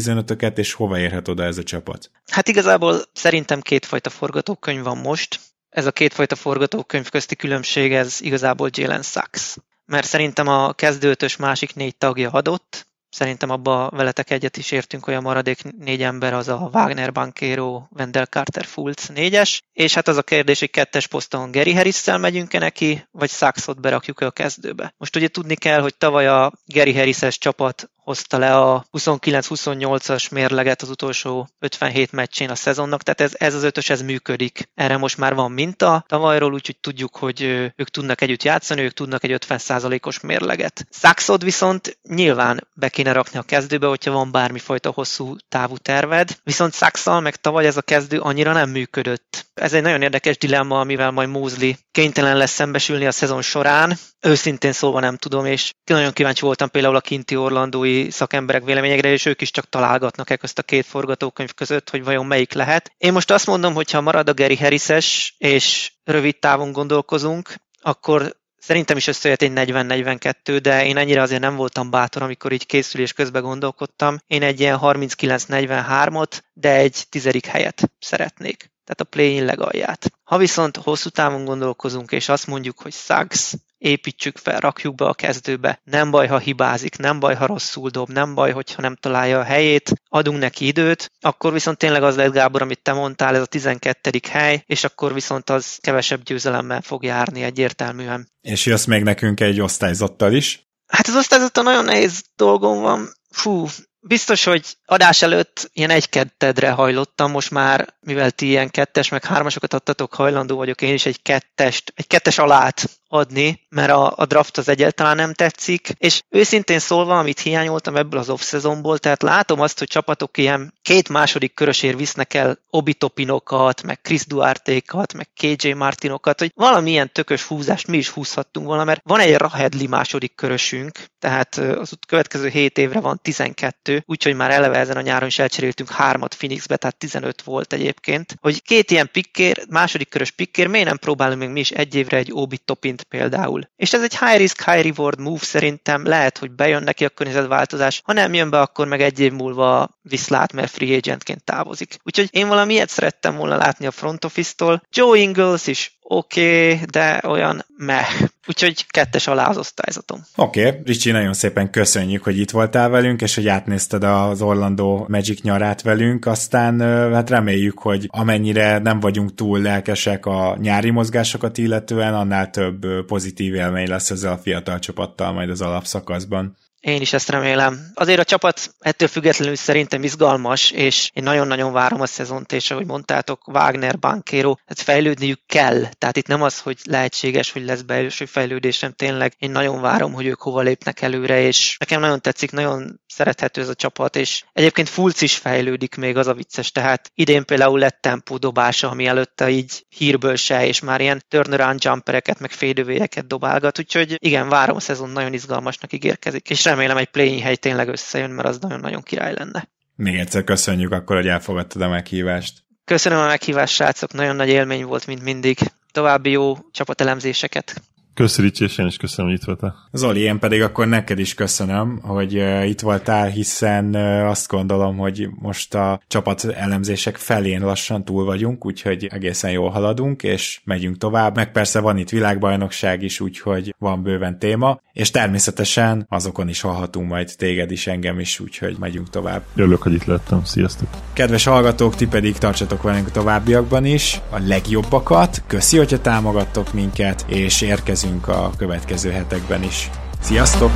és hova érhet oda ez a csapat? Hát igazából szerintem kétfajta forgatókönyv van most. Ez a kétfajta forgatókönyv közti különbség, ez igazából Jalen Sachs. Mert szerintem a kezdőtös másik négy tagja adott, Szerintem abba veletek egyet is értünk, hogy a maradék négy ember az a Wagner, Bankero, Wendell Carter, Fultz négyes, és hát az a kérdés, hogy kettes poszton Gary harris megyünk-e neki, vagy Saxot berakjuk-e a kezdőbe. Most ugye tudni kell, hogy tavaly a Gary Harris-es csapat hozta le a 29-28-as mérleget az utolsó 57 meccsén a szezonnak, tehát ez, ez az ötös, ez működik. Erre most már van minta tavalyról, úgyhogy tudjuk, hogy ők tudnak együtt játszani, ők tudnak egy 50%-os mérleget. Saxod viszont nyilván be kéne rakni a kezdőbe, hogyha van bármifajta hosszú távú terved, viszont Saxal meg tavaly ez a kezdő annyira nem működött. Ez egy nagyon érdekes dilemma, amivel majd Mosley kénytelen lesz szembesülni a szezon során. Őszintén szólva nem tudom, és nagyon kíváncsi voltam például a kinti orlandói szakemberek véleményekre, és ők is csak találgatnak e közt a két forgatókönyv között, hogy vajon melyik lehet. Én most azt mondom, hogy ha marad a Gary harris és rövid távon gondolkozunk, akkor Szerintem is összejött egy 40-42, de én ennyire azért nem voltam bátor, amikor így készülés közben gondolkodtam. Én egy ilyen 39-43-ot, de egy tizedik helyet szeretnék. Tehát a play-in legalját. Ha viszont hosszú távon gondolkozunk, és azt mondjuk, hogy Suggs építsük fel, rakjuk be a kezdőbe. Nem baj, ha hibázik, nem baj, ha rosszul dob, nem baj, hogyha nem találja a helyét, adunk neki időt, akkor viszont tényleg az lett Gábor, amit te mondtál, ez a 12. hely, és akkor viszont az kevesebb győzelemmel fog járni egyértelműen. És jössz még nekünk egy osztályzattal is? Hát az osztályzattal nagyon nehéz dolgom van. Fú, Biztos, hogy adás előtt ilyen egy-kettedre hajlottam, most már, mivel ti ilyen kettes, meg hármasokat adtatok, hajlandó vagyok én is egy kettest, egy kettes alát adni, mert a, a draft az egyáltalán nem tetszik, és őszintén szólva, amit hiányoltam ebből az off-szezonból, tehát látom azt, hogy csapatok ilyen két második körösért visznek el Obitopinokat, meg Chris Duarte-kat, meg KJ Martinokat, hogy valamilyen tökös húzást mi is húzhattunk volna, mert van egy Rahedli második körösünk, tehát az következő 7 évre van 12, úgyhogy már eleve ezen a nyáron is elcseréltünk hármat Phoenixbe, tehát 15 volt egyébként, hogy két ilyen pikkér, második körös pikkér, miért nem próbálunk még mi is egy évre egy Obitopint például. És ez egy high risk, high reward move szerintem, lehet, hogy bejön neki a környezetváltozás, ha nem jön be, akkor meg egy év múlva viszlát, mert free agentként távozik. Úgyhogy én valami ilyet szerettem volna látni a front office-tól. Joe Ingles is oké, okay, de olyan meh. Úgyhogy kettes alá az osztályzatom. Oké, okay. Ricsi, nagyon szépen köszönjük, hogy itt voltál velünk, és hogy átnézted az Orlando Magic nyarát velünk. Aztán hát reméljük, hogy amennyire nem vagyunk túl lelkesek a nyári mozgásokat illetően, annál több pozitív élmény lesz ezzel a fiatal csapattal majd az alapszakaszban. Én is ezt remélem. Azért a csapat ettől függetlenül szerintem izgalmas, és én nagyon-nagyon várom a szezont, és ahogy mondtátok, Wagner, Bankero, hát fejlődniük kell. Tehát itt nem az, hogy lehetséges, hogy lesz belső fejlődés, sem tényleg én nagyon várom, hogy ők hova lépnek előre, és nekem nagyon tetszik, nagyon szerethető ez a csapat, és egyébként Fulc is fejlődik még, az a vicces, tehát idén például lett tempó dobása, ami előtte így hírből se, és már ilyen turnaround jumpereket, meg félővélyeket dobálgat, úgyhogy igen, várom a szezon, nagyon izgalmasnak ígérkezik, és remélem egy play hely tényleg összejön, mert az nagyon-nagyon király lenne. Még egyszer köszönjük akkor, hogy elfogadtad a meghívást. Köszönöm a meghívást, srácok, nagyon nagy élmény volt, mint mindig. További jó csapatelemzéseket. Köszönöm, és én is köszönöm, hogy itt voltál. Zoli, én pedig akkor neked is köszönöm, hogy uh, itt voltál, hiszen uh, azt gondolom, hogy most a csapat elemzések felén lassan túl vagyunk, úgyhogy egészen jól haladunk, és megyünk tovább. Meg persze van itt világbajnokság is, úgyhogy van bőven téma, és természetesen azokon is hallhatunk majd téged is, engem is, úgyhogy megyünk tovább. Örülök, hogy itt lettem. Sziasztok! Kedves hallgatók, ti pedig tartsatok velünk a továbbiakban is, a legjobbakat. Köszi, hogyha támogattok minket, és érkezünk a következő hetekben is. Sziasztok!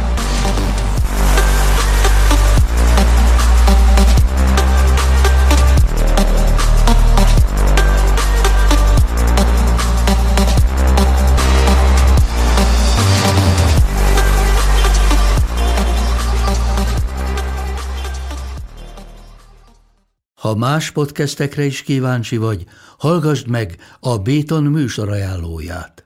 Ha más podcastekre is kíváncsi vagy, hallgassd meg a Béton műsor ajánlóját.